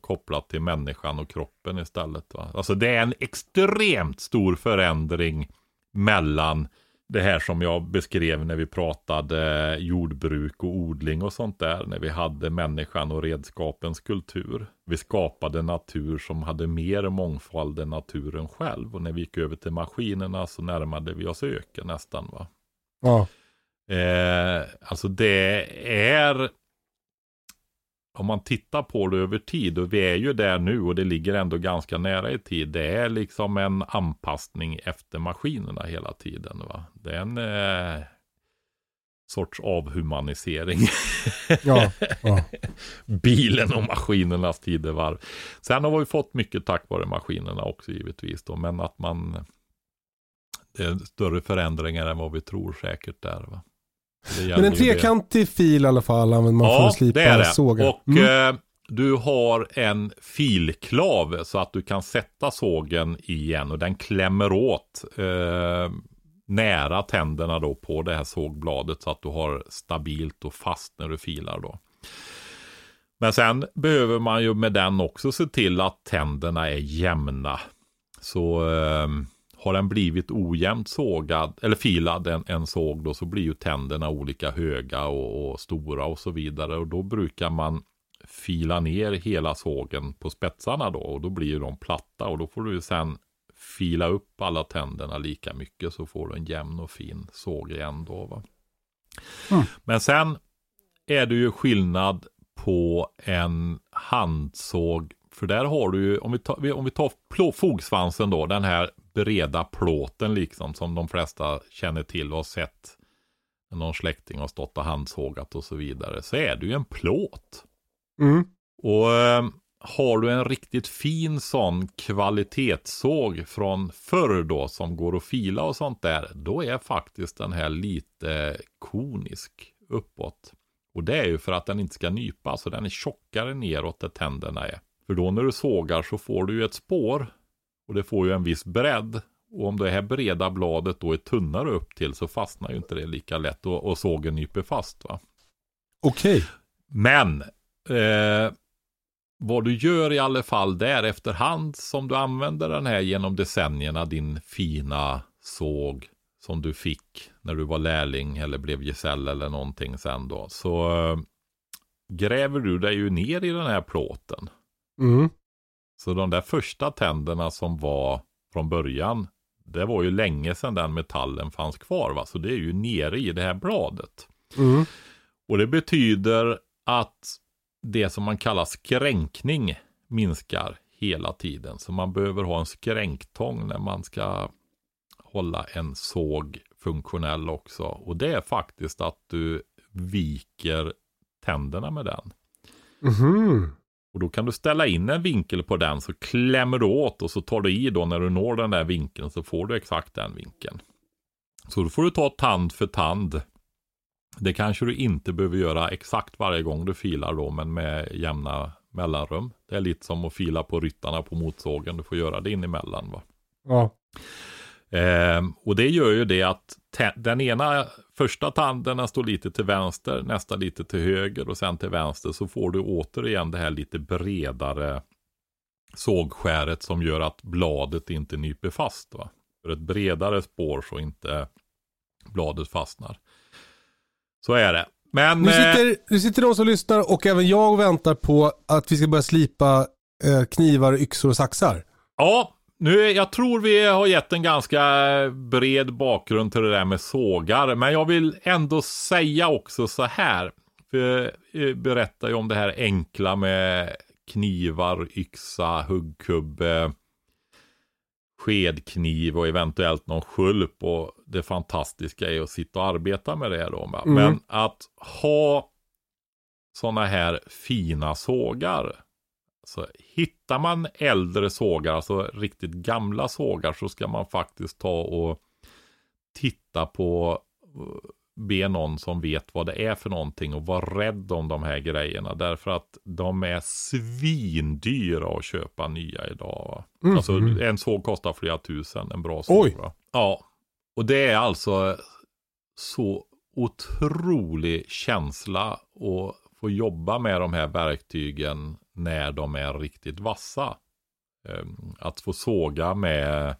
kopplat till människan och kroppen istället. Va? Alltså det är en extremt stor förändring mellan det här som jag beskrev när vi pratade jordbruk och odling och sånt där. När vi hade människan och redskapens kultur. Vi skapade natur som hade mer mångfald än naturen själv. Och när vi gick över till maskinerna så närmade vi oss öken nästan. va. Ja. Eh, alltså det är, om man tittar på det över tid, och vi är ju där nu och det ligger ändå ganska nära i tid. Det är liksom en anpassning efter maskinerna hela tiden. Va? Det är en eh, sorts avhumanisering. Ja, ja. Bilen och maskinernas tidevarv. Sen har vi fått mycket tack vare maskinerna också givetvis. Då, men att man det är större förändringar än vad vi tror säkert där. Va? Men en trekantig fil i alla fall använder man för Ja, att slipa det är det. sågen. Och Mm. eh, du har en filklav så att du kan sätta sågen igen och den klämmer åt eh, nära tänderna då på det här sågbladet så att du har stabilt och fast när du filar då. Men sen behöver man ju med den också se till att tänderna är jämna. Så eh, har den blivit ojämnt sågad eller filad en, en såg då så blir ju tänderna olika höga och, och stora och så vidare. Och då brukar man fila ner hela sågen på spetsarna då och då blir de platta och då får du sen fila upp alla tänderna lika mycket så får du en jämn och fin såg igen då. Va? Men sen är det ju skillnad på en handsåg. För där har du ju, om vi tar, om vi tar fogsvansen då, den här breda plåten liksom som de flesta känner till och har sett. När någon släkting har stått och handsågat och så vidare. Så är det ju en plåt. Mm. Och eh, har du en riktigt fin sån kvalitetssåg från förr då som går att fila och sånt där. Då är faktiskt den här lite konisk uppåt. Och det är ju för att den inte ska nypa. Så den är tjockare neråt där tänderna är. För då när du sågar så får du ju ett spår. Och det får ju en viss bredd. Och om det här breda bladet då är tunnare upp till så fastnar ju inte det lika lätt och, och sågen nyper fast. va. Okej. Men eh, vad du gör i alla fall där efterhand som du använder den här genom decennierna, din fina såg som du fick när du var lärling eller blev gesäll eller någonting sen då. Så eh, gräver du dig ju ner i den här plåten. Mm. Så de där första tänderna som var från början, det var ju länge sedan den metallen fanns kvar. Va? Så det är ju nere i det här bladet. Mm. Och det betyder att det som man kallar skränkning minskar hela tiden. Så man behöver ha en skränktång när man ska hålla en såg funktionell också. Och det är faktiskt att du viker tänderna med den. Mhm. Och då kan du ställa in en vinkel på den så klämmer du åt och så tar du i då när du når den där vinkeln så får du exakt den vinkeln. Så då får du ta tand för tand. Det kanske du inte behöver göra exakt varje gång du filar då men med jämna mellanrum. Det är lite som att fila på ryttarna på motsågen. Du får göra det in emellan va. Ja. Ehm, och det gör ju det att den ena första tanden den står lite till vänster, nästa lite till höger och sen till vänster så får du återigen det här lite bredare sågskäret som gör att bladet inte nyper fast. Va? För ett bredare spår så inte bladet fastnar. Så är det. Men Nu eh, sitter, nu sitter de som lyssnar och även jag och väntar på att vi ska börja slipa eh, knivar, yxor och saxar. Ja, nu, jag tror vi har gett en ganska bred bakgrund till det där med sågar. Men jag vill ändå säga också så här. För jag berättar ju om det här enkla med knivar, yxa, huggkubbe, skedkniv och eventuellt någon skulp. Och det fantastiska är att sitta och arbeta med det då. Mm. Men att ha sådana här fina sågar. Så hittar man äldre sågar, alltså riktigt gamla sågar, så ska man faktiskt ta och titta på, eh, be någon som vet vad det är för någonting och vara rädd om de här grejerna. Därför att de är svindyra att köpa nya idag. Mhm. Alltså en såg kostar flera tusen, en bra såg. Oj. Va? Ja, och det är alltså så otrolig känsla att få jobba med de här verktygen när de är riktigt vassa. Ehm, Att få såga med,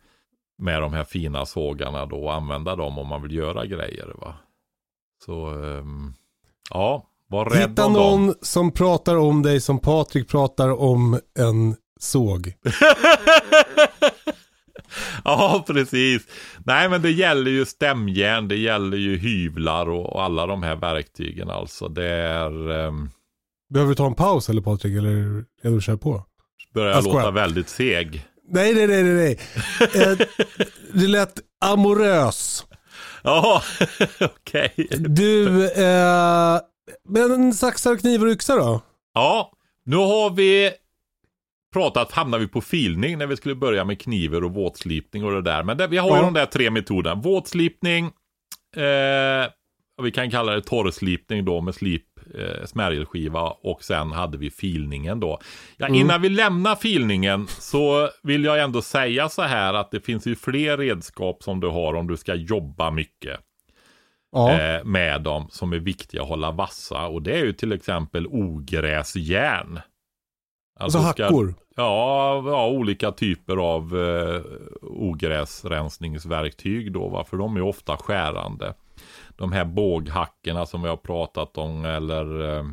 med de här fina sågarna då och använda dem om man vill göra grejer. Va? Så ehm, ja, var rädd Hitta om någon dem. som pratar om dig som Patrik pratar om en såg. ja, precis. Nej, men det gäller ju stämjärn, det gäller ju hyvlar och, och alla de här verktygen alltså. Det är, um, Behöver du ta en paus eller Patrik? Eller är du köra på? börjar Jag skojar. låta väldigt seg. Nej, nej, nej, nej. Eh, det lät amorös. Ja, okej. Du, eh, men saxar, knivar och yxa då? Ja, nu har vi pratat, hamnar vi på filning när vi skulle börja med knivar och våtslipning och det där. Men det, vi har ju Ja. de där tre metoderna. Våtslipning, eh, vi kan kalla det torrslipning då med slip, eh, smärgelskiva och sen hade vi filningen då. Ja, innan vi lämnar filningen så vill jag ändå säga så här att det finns ju fler redskap som du har om du ska jobba mycket Ja. eh, med dem som är viktiga att hålla vassa. Och det är ju till exempel ogräsjärn. alltså ska- hackor. Ja, ja, olika typer av eh, ogräsrensningsverktyg då, va? för de är ofta skärande. De här båghackorna som vi har pratat om eller eh,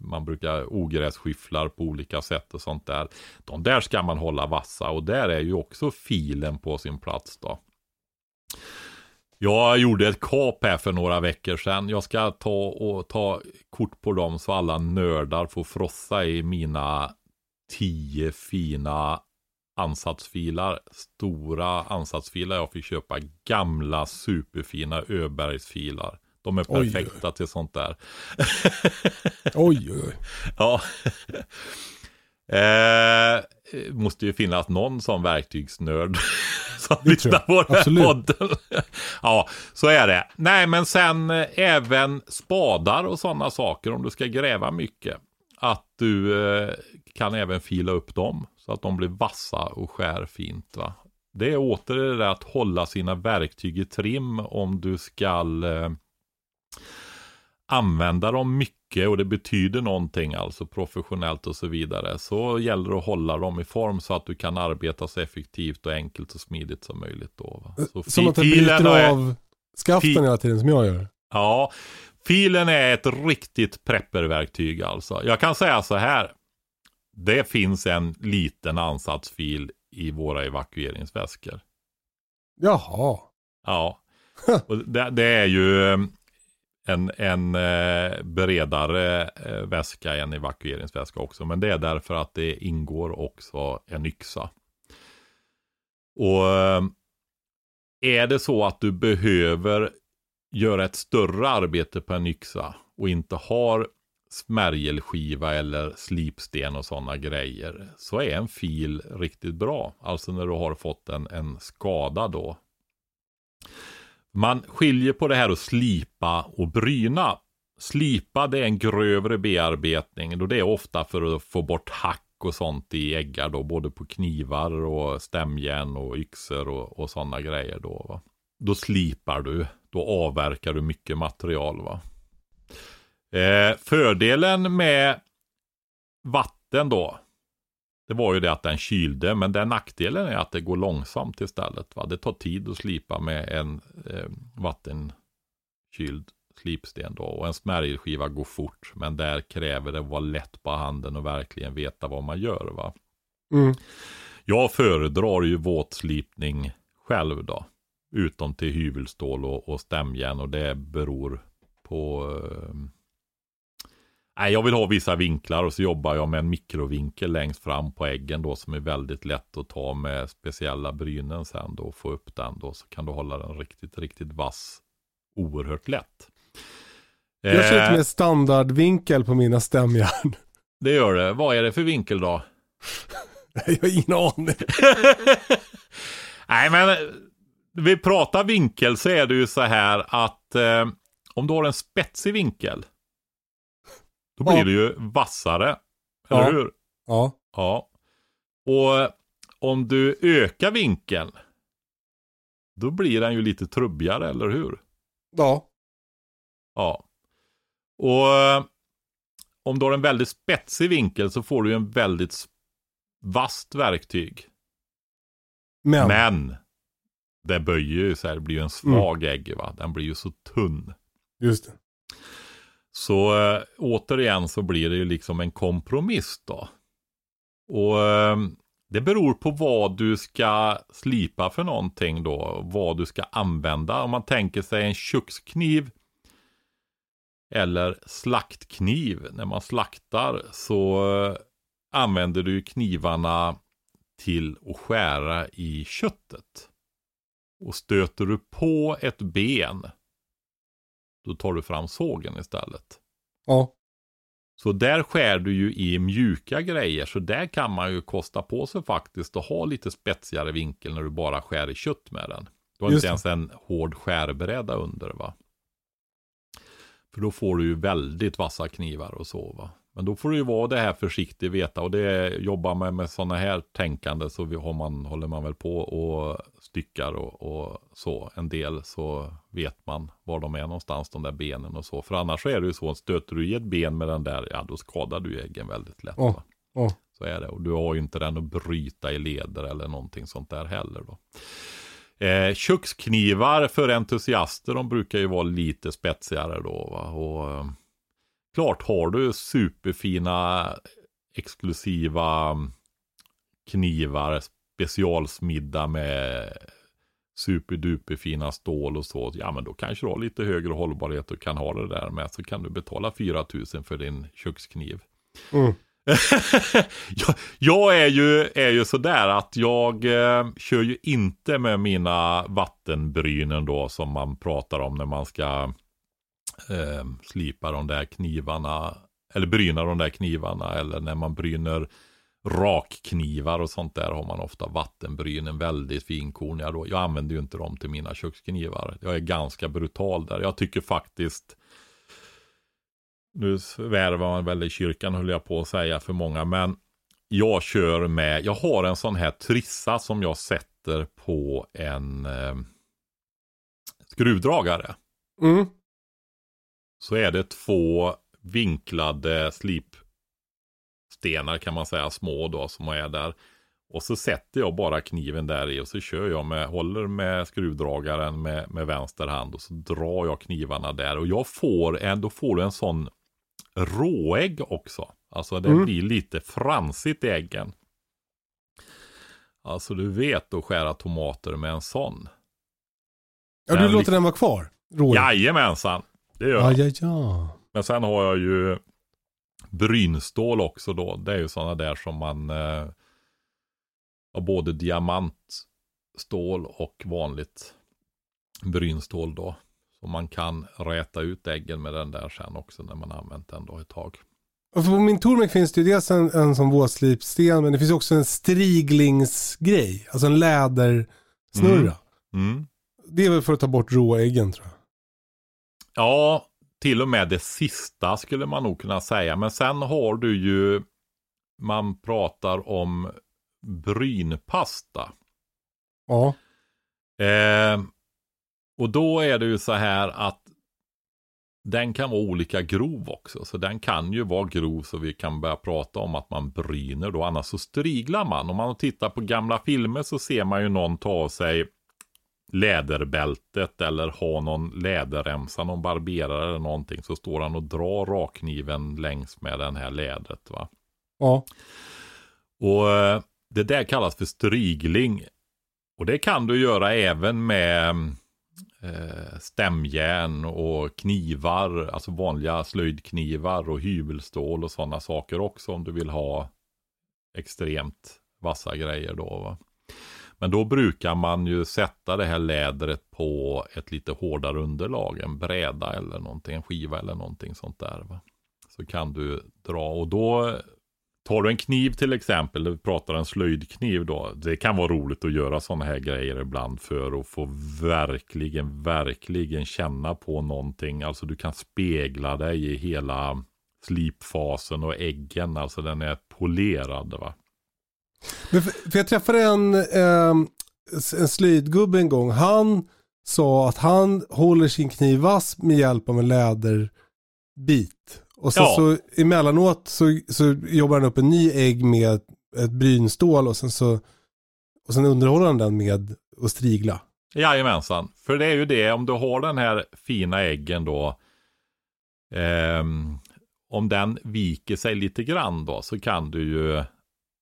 man brukar ogrässkyfflar på olika sätt och sånt där. De där ska man hålla vassa och där är ju också filen på sin plats då. Jag gjorde ett kap här för några veckor sedan. Jag ska ta och ta kort på dem så alla nördar får frossa i mina tio fina ansatsfilar. Stora ansatsfilar jag fick köpa. Gamla superfina Öbergsfilar. De är Oj, perfekta till sånt där. Oj, oj, oj. Ja. eh, måste ju finnas någon som verktygsnörd som Det lyssnar på den Absolut. podden. ja, så är det. Nej, men sen eh, även spadar och sådana saker om du ska gräva mycket. Att du eh, kan även fila upp dem så att de blir vassa och skär fint. Va? Det är åter det där att hålla sina verktyg i trim om du ska eh, använda dem mycket och det betyder någonting, alltså professionellt och så vidare. Så gäller det att hålla dem i form så att du kan arbeta så effektivt och enkelt och smidigt som möjligt. Då, va? Så Som att filen bryter är- av skaften hela tiden som jag gör. Ja, filen är ett riktigt prepperverktyg alltså. Jag kan säga så här. Det finns en liten ansatsfil i våra evakueringsväskor. Jaha. Ja, och det, det är ju eh, en, en eh, bredare eh, väska än evakueringsväska också. Men det är därför att det ingår också en yxa. Och eh, är det så att du behöver göra ett större arbete på en yxa och inte har smärgelskiva eller slipsten och sådana grejer så är en fil riktigt bra. Alltså när du har fått en, en skada då. Man skiljer på det här att slipa och bryna. Slipa det är en grövre bearbetning. Då det är ofta för att få bort hack och sånt i äggar då. Både på knivar och stämjärn och yxor och, och sådana grejer då. Va? Då slipar du. Då avverkar du mycket material. va. Eh, fördelen med vatten då. Det var ju det att den kylde, men den nackdelen är att det går långsamt istället. Va? Det tar tid att slipa med en eh, vattenkyld slipsten då. Och en smärgelskiva går fort, men där kräver det att vara lätt på handen och verkligen veta vad man gör. Va? Mm. Jag föredrar ju våtslipning själv då. Utom till hyvelstål och, och stämjärn och det beror på eh, Nej, jag vill ha vissa vinklar och så jobbar jag med en mikrovinkel längst fram på äggen då som är väldigt lätt att ta med speciella brynen sen då och få upp den då så kan du hålla den riktigt, riktigt vass oerhört lätt. Jag kör Eh, mer standardvinkel på mina stämjärn. det gör det. Vad är det för vinkel då? jag har ingen aning. Nej, men eh, vi pratar vinkel så är det ju så här att eh, om du har en spetsig vinkel då blir Ja. det ju vassare. Ja. Eller hur? Ja. Ja. Och om du ökar vinkeln då blir den ju lite trubbigare, eller hur? Ja. Ja. Och om du har en väldigt spetsig vinkel så får du en väldigt vasst verktyg. Men. Men det böjer ju så här, det blir ju en svag ägg va. Den blir ju så tunn. Just det. Så eh, återigen så blir det ju liksom en kompromiss då. Och eh, det beror på vad du ska slipa för någonting då. Vad du ska använda. Om man tänker sig en kökskniv eller slaktkniv. När man slaktar så eh, använder du knivarna till att skära i köttet. Och stöter du på ett ben då tar du fram sågen istället. Ja. Så där skär du ju i mjuka grejer. Så där kan man ju kosta på sig faktiskt att ha lite spetsigare vinkel när du bara skär i kött med den. Du har Just inte ens en hård skärbräda under va. För då får du ju väldigt vassa knivar och så va. Men då får du ju vara det här försiktig veta och det jobbar man med sådana här tänkande så vi har man, håller man väl på och styckar och, och så en del så vet man var de är någonstans de där benen och så. För annars så är det ju så, stöter du i ett ben med den där, ja då skadar du äggen väldigt lätt. Va? Ja. Så är det. Och du har ju inte den att bryta i leder eller någonting sånt där heller då. Eh, köksknivar för entusiaster, de brukar ju vara lite spetsigare då. Va? Och, eh, klart, har du superfina exklusiva knivar, specialsmidda med superduper fina stål och så. Ja men då kanske du har lite högre hållbarhet och kan ha det där med. Så kan du betala 4000 för din kökskniv. Mm. jag, jag är ju, är ju sådär att jag eh, kör ju inte med mina vattenbrynen då som man pratar om när man ska eh, slipa de där knivarna. Eller bryna de där knivarna. Eller när man bryner rakknivar och sånt där har man ofta vattenbrynen väldigt finkorniga då. Jag använder ju inte dem till mina köksknivar. Jag är ganska brutal där. Jag tycker faktiskt nu svärvar man väl i kyrkan höll jag på att säga för många. Men jag kör med, jag har en sån här trissa som jag sätter på en eh, skruvdragare. Mm. Så är det två vinklade slipstenar kan man säga, små då som är där. Och så sätter jag bara kniven där i och så kör jag med, håller med skruvdragaren med, med vänster hand och så drar jag knivarna där. Och jag får en, då får du en sån råägg också. Alltså det Mm. blir lite fransigt i äggen. Alltså du vet att skära tomater med en sån. Ja, du Den låter den vara kvar? Råd. Jajamensan, det gör jag. Ja, ja, ja. Men sen har jag ju brynstål också då. Det är ju sådana där som man eh, har både diamantstål och vanligt brynstål då. Så man kan räta ut äggen med den där sen också när man har använt den då ett tag. Och på min Tormek finns det ju dels en, en sån våtslipsten men det finns också en striglingsgrej. Alltså en lädersnurra. Mm. Det är väl för att ta bort råäggen tror jag. Ja, till och med det sista skulle man nog kunna säga. Men sen har du ju, man pratar om brynpasta. Ja. Eh, och då är det ju så här att den kan vara olika grov också. Så den kan ju vara grov så vi kan börja prata om att man bryner då. Annars så striglar man. Om man tittar på gamla filmer så ser man ju någon ta av sig läderbältet eller ha någon läderremsa, någon barberare eller någonting. Så står han och drar rakkniven längs med den här lädret. Va? Ja. Och eh, det där kallas för strigling. Och det kan du göra även med eh, stämjärn och knivar, alltså vanliga slöjdknivar och hyvelstål och sådana saker också om du vill ha extremt vassa grejer då. Va? Men då brukar man ju sätta det här lädret på ett lite hårdare underlag, en bräda eller någonting, en skiva eller någonting sånt där. Va? Så kan du dra och då Tar du en kniv till exempel, vi pratar en slöjdkniv då. Det kan vara roligt att göra sådana här grejer ibland för att få verkligen, verkligen känna på någonting. Alltså du kan spegla dig i hela slipfasen och äggen. Alltså den är polerad va. Men för, för jag träffade en, eh, en slöjdgubbe en gång. Han sa att han håller sin kniv vass med hjälp av en läderbit. Och sen Ja. så emellanåt så, så jobbar han upp en ny ägg med ett brynstål och sen så och sen underhåller han den med att strigla. Jajamensan, för det är ju det om du har den här fina äggen då. ehm, om den viker sig lite grann då så kan du ju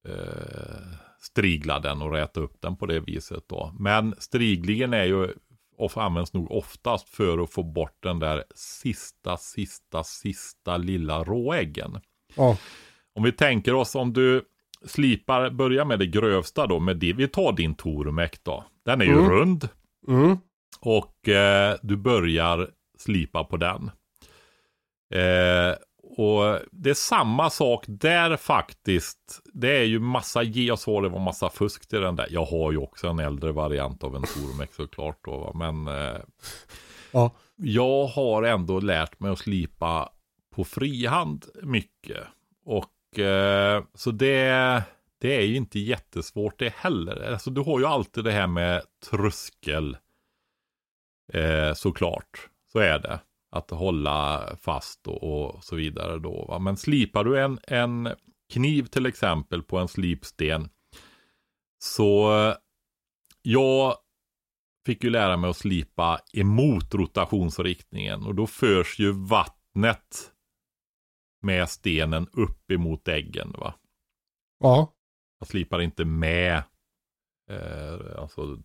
eh, strigla den och räta upp den på det viset då. Men striglingen är ju och används nog oftast för att få bort den där sista, sista, sista lilla råäggen. Ja. Om vi tänker oss om du slipar, börja med det grövsta då, med det, vi tar din Tormek då. Den är ju Mm. rund Mm. och eh, du börjar slipa på den. Eh, och det är samma sak där faktiskt. Det är ju massa, jag sa det var massa fusk till den där. Jag har ju också en äldre variant av en Tormek såklart då. va. Men eh, Ja. jag har ändå lärt mig att slipa på frihand mycket. Och eh, så det, det är ju inte jättesvårt det heller. Alltså du har ju alltid det här med tröskel. Eh, såklart, så är det. Att hålla fast och, och så vidare då. Va? Men slipar du en, en kniv till exempel på en slipsten. Så jag fick ju lära mig att slipa emot rotationsriktningen. Och då förs ju vattnet med stenen upp emot äggen. Va? Ja. Jag slipar inte med eh, alltså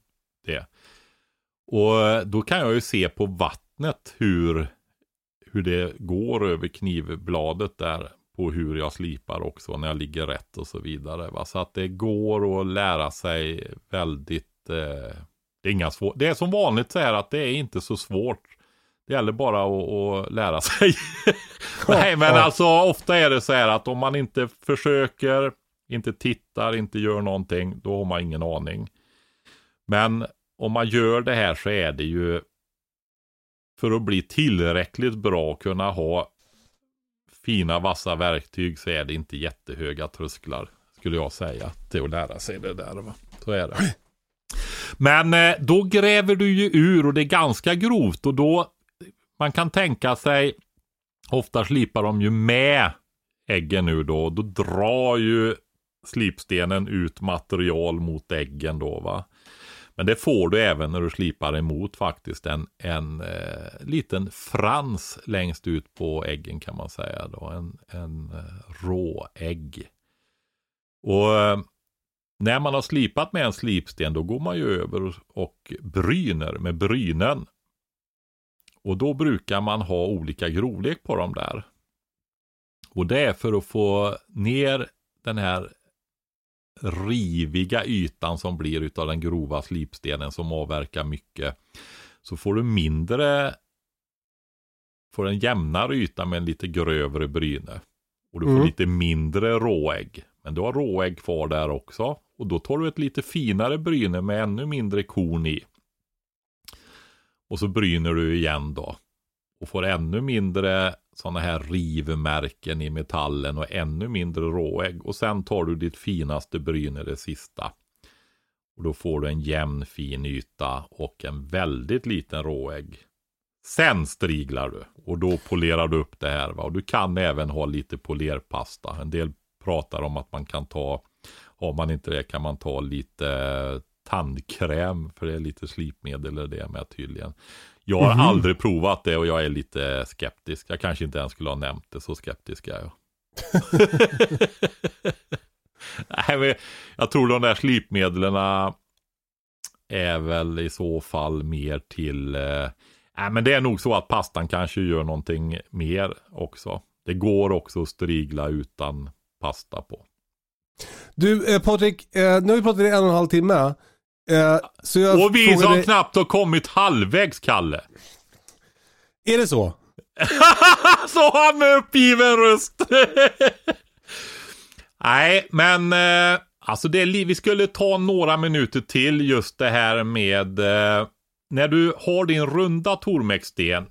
det. Och då kan jag ju se på vattnet hur, hur det går över knivbladet där. På hur jag slipar också när jag ligger rätt och så vidare. Va? Så att det går att lära sig väldigt eh, det är, inga svår... det är som vanligt så här att det är inte så svårt. Det gäller bara att, att lära sig. Nej, men alltså ofta är det så här att om man inte försöker, inte tittar, inte gör någonting, då har man ingen aning. Men om man gör det här så är det ju för att bli tillräckligt bra och kunna ha fina vassa verktyg så är det inte jättehöga trösklar. skulle jag säga. Till att lära sig det där. Va? Så är det. Men eh, då gräver du ju ur och det är ganska grovt och då man kan tänka sig ofta slipar de ju med äggen nu då. Då drar ju slipstenen ut material mot äggen då va. Men det får du även när du slipar emot faktiskt en, en eh, liten frans längst ut på äggen kan man säga då. En, en eh, råägg. Och eh, när man har slipat med en slipsten då går man ju över och bryner med brynen. Och då brukar man ha olika grovlek på dem där. Och det är för att få ner den här riviga ytan som blir utav den grova slipstenen som avverkar mycket. Så får du mindre, får en jämnare yta med en lite grövre bryne. Och du får Mm. lite mindre råägg. Men du har råägg kvar där också. Och då tar du ett lite finare bryne med ännu mindre korn i. Och så bryner du igen då. Och får ännu mindre sådana här rivmärken i metallen och ännu mindre råägg. Och sen tar du ditt finaste bryne, det sista. Och då får du en jämn fin yta och en väldigt liten råägg. Sen striglar du och då polerar du upp det här. Va? Och du kan även ha lite polerpasta. En del pratar om att man kan ta, har man inte det kan man ta lite tandkräm. För det är lite slipmedel i det med tydligen. Jag har aldrig provat det och jag är lite skeptisk. Jag kanske inte ens skulle ha nämnt det, så skeptisk är jag. Nej, men jag tror de där slipmedlen är väl i så fall mer till... Eh, nej, men det är nog så att pastan kanske gör någonting mer också. Det går också att strigla utan pasta på. Du eh, Patrik, eh, nu har vi pratat i en och en halv timme. Eh, så jag Och vi som dig- knappt har kommit halvvägs, Kalle. Är det så? Så han med uppgiven röst. Nej, men eh, alltså det vi skulle ta några minuter till just det här med eh, när du har din runda tormexsten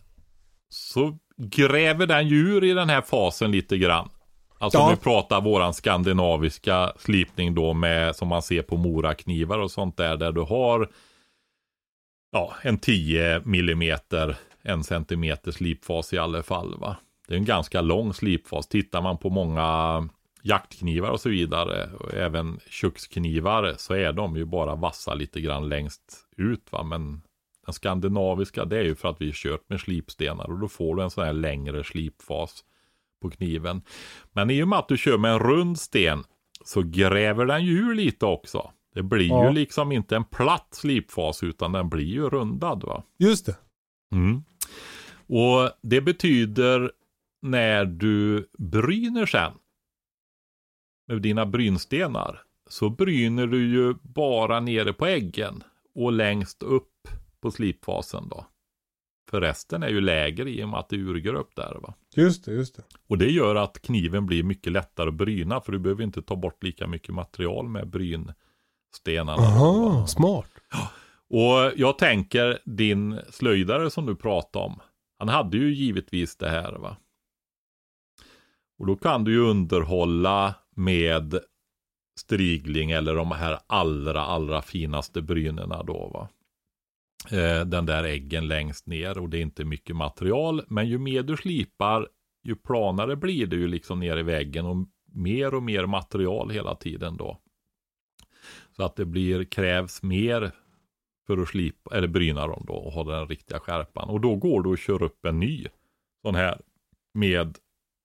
så gräver den djur i den här fasen lite grann. Alltså Ja. vi pratar våran skandinaviska slipning då med som man ser på moraknivar och sånt där där du har ja, en 10 millimeter, en centimeter slipfas i alla fall. Va? Det är en ganska lång slipfas. Tittar man på många jaktknivar och så vidare, och även köksknivar, så är de ju bara vassa lite grann längst ut. Va? Men den skandinaviska, det är ju för att vi kört med slipstenar och då får du en sån här längre slipfas på kniven. Men i och med att du kör med en rund sten så gräver den ju ur lite också. Det blir Ja. ju liksom inte en platt slipfas utan den blir ju rundad va. Just det. Mm. Och det betyder när du bryner sen med dina brynstenar så bryner du ju bara nere på äggen och längst upp på slipfasen då. För resten är ju lägre i och med att det är urgröpt där va. Just det, just det. Och det gör att kniven blir mycket lättare att bryna för du behöver inte ta bort lika mycket material med brynstenarna. Aha, smart. Och jag tänker din slöjdare som du pratade om. Han hade ju givetvis det här va. Och då kan du ju underhålla med strigling eller de här allra, allra finaste brynerna då va. Eh, den där äggen längst ner och det är inte mycket material. Men ju mer du slipar, ju planare blir det ju liksom ner i väggen och mer och mer material hela tiden då. Så att det blir, krävs mer för att slipa, eller bryna dem då och ha den riktiga skärpan. Och då går du och kör upp en ny sån här med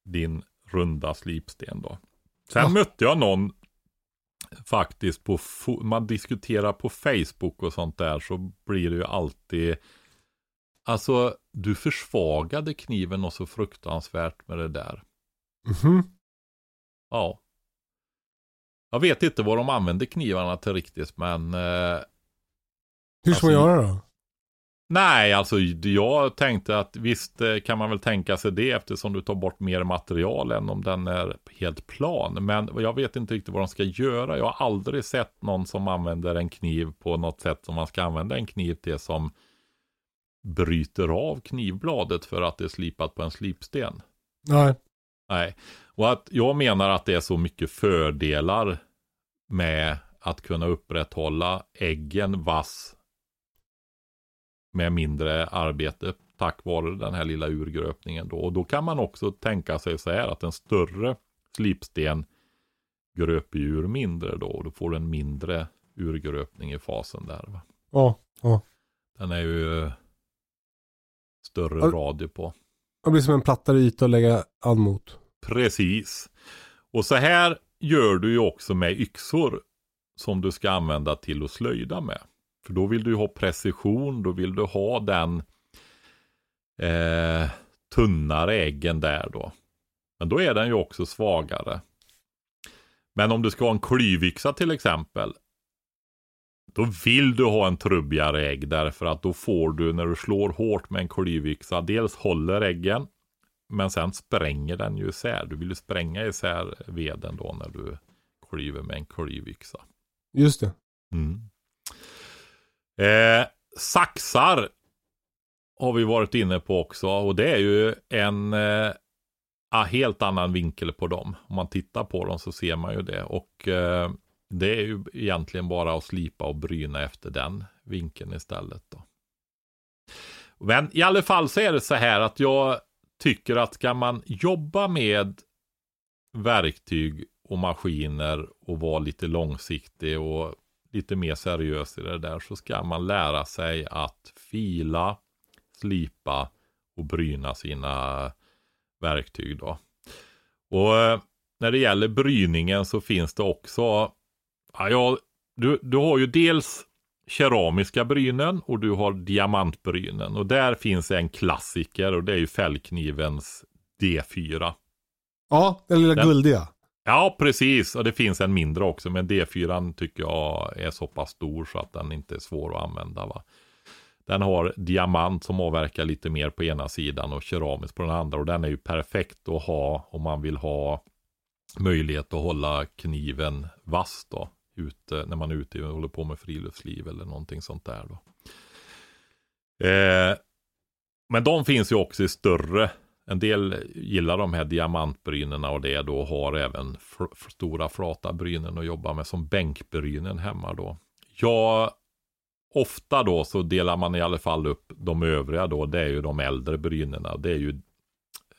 din runda slipsten då. Sen Ja. mötte jag någon faktiskt på, man diskuterar på Facebook och sånt där så blir det ju alltid Alltså, du försvagade kniven och så fruktansvärt med det där. Mhm. Ja. Jag vet inte vad de använder knivarna till riktigt, men eh, Hur ska man Alltså, göra då? Nej, alltså jag tänkte att visst eh, kan man väl tänka sig det eftersom du tar bort mer material än om den är helt plan. Men jag vet inte riktigt vad de ska göra. Jag har aldrig sett någon som använder en kniv på något sätt som man ska använda en kniv till som bryter av knivbladet för att det är slipat på en slipsten. Nej. Nej, och att jag menar att det är så mycket fördelar med att kunna upprätthålla äggen vass med mindre arbete tack vare den här lilla urgröpningen då. Och då kan man också tänka sig så här att en större slipsten gröper ur mindre då. Och då får du en mindre urgröpning i fasen där. Va? Ja, ja. Den är ju större Ja. radie på. Det blir som en plattare yta att lägga an mot. Precis. Och så här gör du ju också med yxor som du ska använda till att slöjda med. För då vill du ha precision, då vill du ha den eh, tunnare äggen där då. Men då är den ju också svagare. Men om du ska ha en klyvyxa till exempel. Då vill du ha en trubbigare ägg därför att då får du när du slår hårt med en klyvyxa. Dels håller äggen. Men sen spränger den ju isär. Du vill ju spränga isär veden då när du klyver med en klyvyxa. Just det. Mm. Eh, saxar har vi varit inne på också och det är ju en eh, helt annan vinkel på dem. Om man tittar på dem så ser man ju det och eh, det är ju egentligen bara att slipa och bryna efter den vinkeln istället. Då. Men i alla fall så är det så här att jag tycker att ska man jobba med verktyg och maskiner och vara lite långsiktig och lite mer seriös i det där så ska man lära sig att fila, slipa och bryna sina verktyg då. Och eh, när det gäller bryningen så finns det också, ja, ja du, du har ju dels keramiska brynen och du har diamantbrynen och där finns en klassiker och det är ju fällknivens D4. Ja, den lilla Den- guldiga. Ja, precis. Och det finns en mindre också. Men D4 tycker jag är så pass stor så att den inte är svår att använda. Va? Den har diamant som avverkar lite mer på ena sidan och keramisk på den andra. Och den är ju perfekt att ha om man vill ha möjlighet att hålla kniven vass då. Ute, när man är ute och håller på med friluftsliv eller någonting sånt där då. Eh, men de finns ju också i större en del gillar de här diamantbrynena och det då har även stora flata brynen att jobba med som bänkbrynen hemma då. Ja, ofta då så delar man i alla fall upp de övriga då. Det är ju de äldre brynena. Det är ju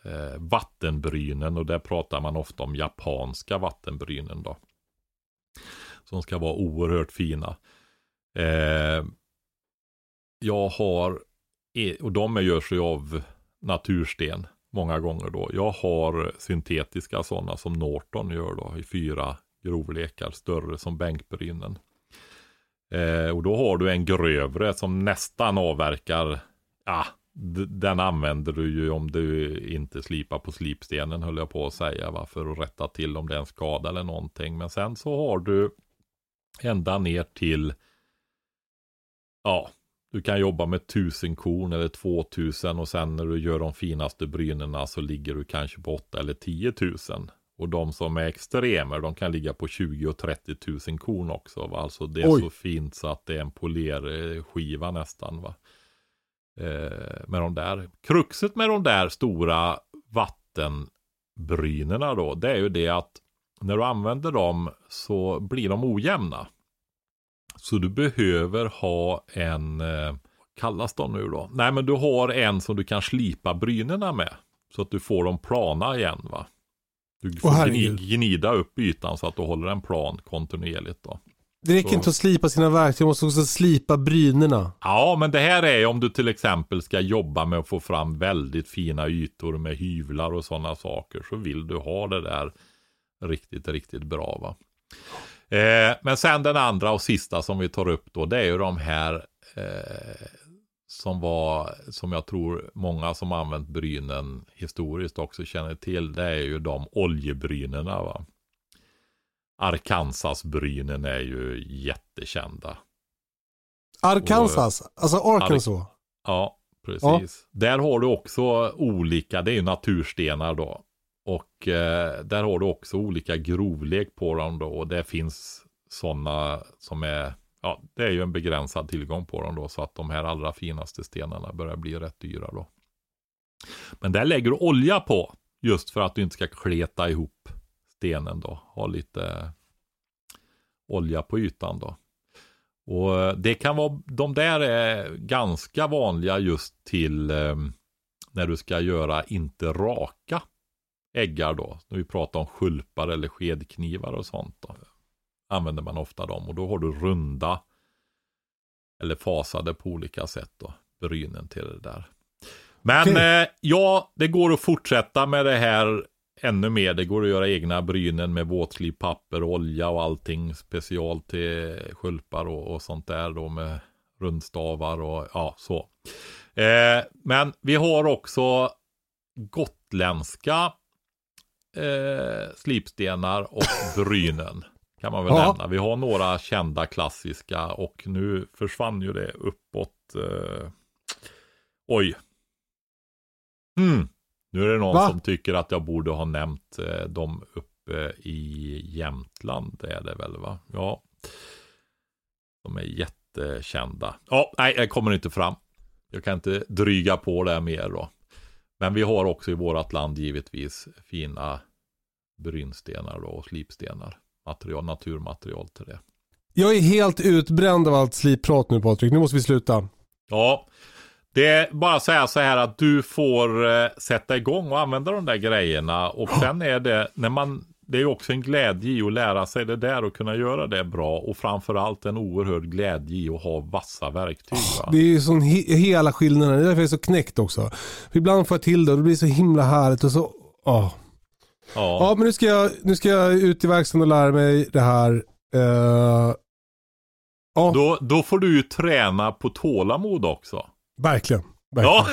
eh, vattenbrynen och där pratar man ofta om japanska vattenbrynen då. Som ska vara oerhört fina. Eh, jag har, e-, och de görs ju av natursten många gånger då. Jag har syntetiska sådana som Norton gör då i fyra grovlekar, större som bänkbrynen. Eh, och då har du en grövre som nästan avverkar, ja, den använder du ju om du inte slipar på slipstenen höll jag på att säga, va? för att rätta till om det är en skada eller någonting. Men sen så har du ända ner till, ja, du kan jobba med tusen korn eller 2000 och sen när du gör de finaste brynerna så ligger du kanske på 8 eller 10 000. Och de som är extremer de kan ligga på 20 och 30 000 korn också. Va? Alltså det är Oj. så fint så att det är en polerskiva nästan. Va? Eh, med de där. Kruxet med de där stora vattenbrynerna då. Det är ju det att när du använder dem så blir de ojämna. Så du behöver ha en, eh, kallas de nu då? Nej men du har en som du kan slipa brynerna med. Så att du får dem plana igen va. Du får herregud. gnida upp ytan så att du håller den plan kontinuerligt då. Det räcker Så. inte att slipa sina verktyg, man måste också slipa brynerna. Ja, men det här är om du till exempel ska jobba med att få fram väldigt fina ytor med hyvlar och sådana saker. Så vill du ha det där riktigt, riktigt bra. va. Eh, men sen den andra och sista som vi tar upp då, det är ju de här eh, som var, som jag tror många som använt brynen historiskt också känner till. Det är ju de oljebrynerna. va. Arkansas-brynen är ju jättekända. Arkansas, alltså Arkansas. Ja, precis. Där har du också olika, det är ju naturstenar då. Och eh, där har du också olika grovlek på dem då. Och det finns sådana som är, ja, det är ju en begränsad tillgång på dem då. Så att de här allra finaste stenarna börjar bli rätt dyra då. Men där lägger du olja på. Just för att du inte ska kleta ihop stenen då. Ha lite olja på ytan då. Och eh, det kan vara, de där är ganska vanliga just till eh, när du ska göra inte raka äggar då. När vi pratar om skulpar eller skedknivar och sånt då. Använder man ofta dem och då har du runda eller fasade på olika sätt då. Brynen till det där. Men okay. eh, ja, det går att fortsätta med det här ännu mer. Det går att göra egna brynen med våtslipapper, olja och allting special till skulpar och, och sånt där då med rundstavar och ja, så. Eh, men vi har också gotländska eh, slipstenar och brynen. Kan man väl ja. nämna. Vi har några kända klassiska och nu försvann ju det uppåt. Eh, oj. Mm. Nu är det någon Va? som tycker att jag borde ha nämnt eh, dem uppe i Jämtland. Det är det väl va? Ja. De är jättekända. Ja, nej, jag kommer inte fram. Jag kan inte dryga på det mer då. Men vi har också i vårat land givetvis fina brynstenar och slipstenar. Material, naturmaterial till det. Jag är helt utbränd av allt slipprat nu Patrik. Nu måste vi sluta. Ja, det är bara att säga så här att du får eh, sätta igång och använda de där grejerna. Och sen är det, när man, det är också en glädje i att lära sig det där och kunna göra det bra. Och framförallt en oerhörd glädje i att ha vassa verktyg. Va? Det är ju sån he hela skillnaden. Det är därför jag är så knäckt också. För ibland får jag till det och det blir så himla härligt och så, oh. Ja. ja, men nu ska, jag, nu ska jag ut i verkstaden och lära mig det här. Uh, ja. då, då får du ju träna på tålamod också. Verkligen. verkligen.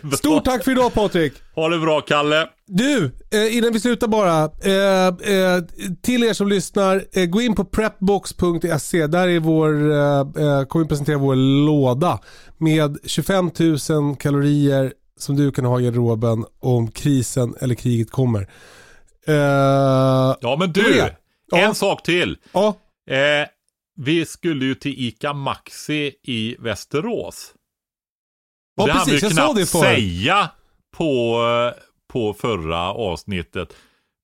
Ja. Stort tack för idag Patrik. Ha det bra Kalle. Du, eh, innan vi slutar bara. Eh, eh, till er som lyssnar, gå in på prepbox.se. Där är vår, kommer vi presentera vår låda med 25 000 kalorier som du kan ha i garderoben om krisen eller kriget kommer. ja men du, en ja. sak till. Ja. Vi skulle ju till ICA Maxi i Västerås. Ja, det precis. Jag sa det för. säga på, på förra avsnittet.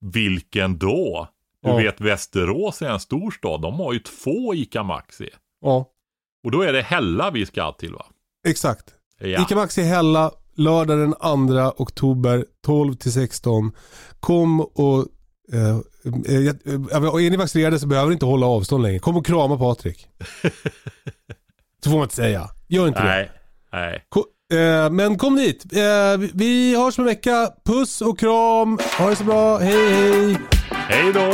Vilken då? Du ja. vet Västerås är en stor stad. De har ju två ICA Maxi. Ja. Och då är det Hälla vi ska till va? Exakt. Ja. ICA Maxi Hälla lördag den 2 oktober 12 16. Kom och Uh, uh, är ni vaccinerade så behöver ni inte hålla avstånd längre. Kom och krama Patrik. så får man inte säga. Gör inte nej, det. Nej. Ko Eh, men kom dit. Eh, vi hörs om en vecka. Puss och kram. Ha det så bra. Hej hej. Hej då.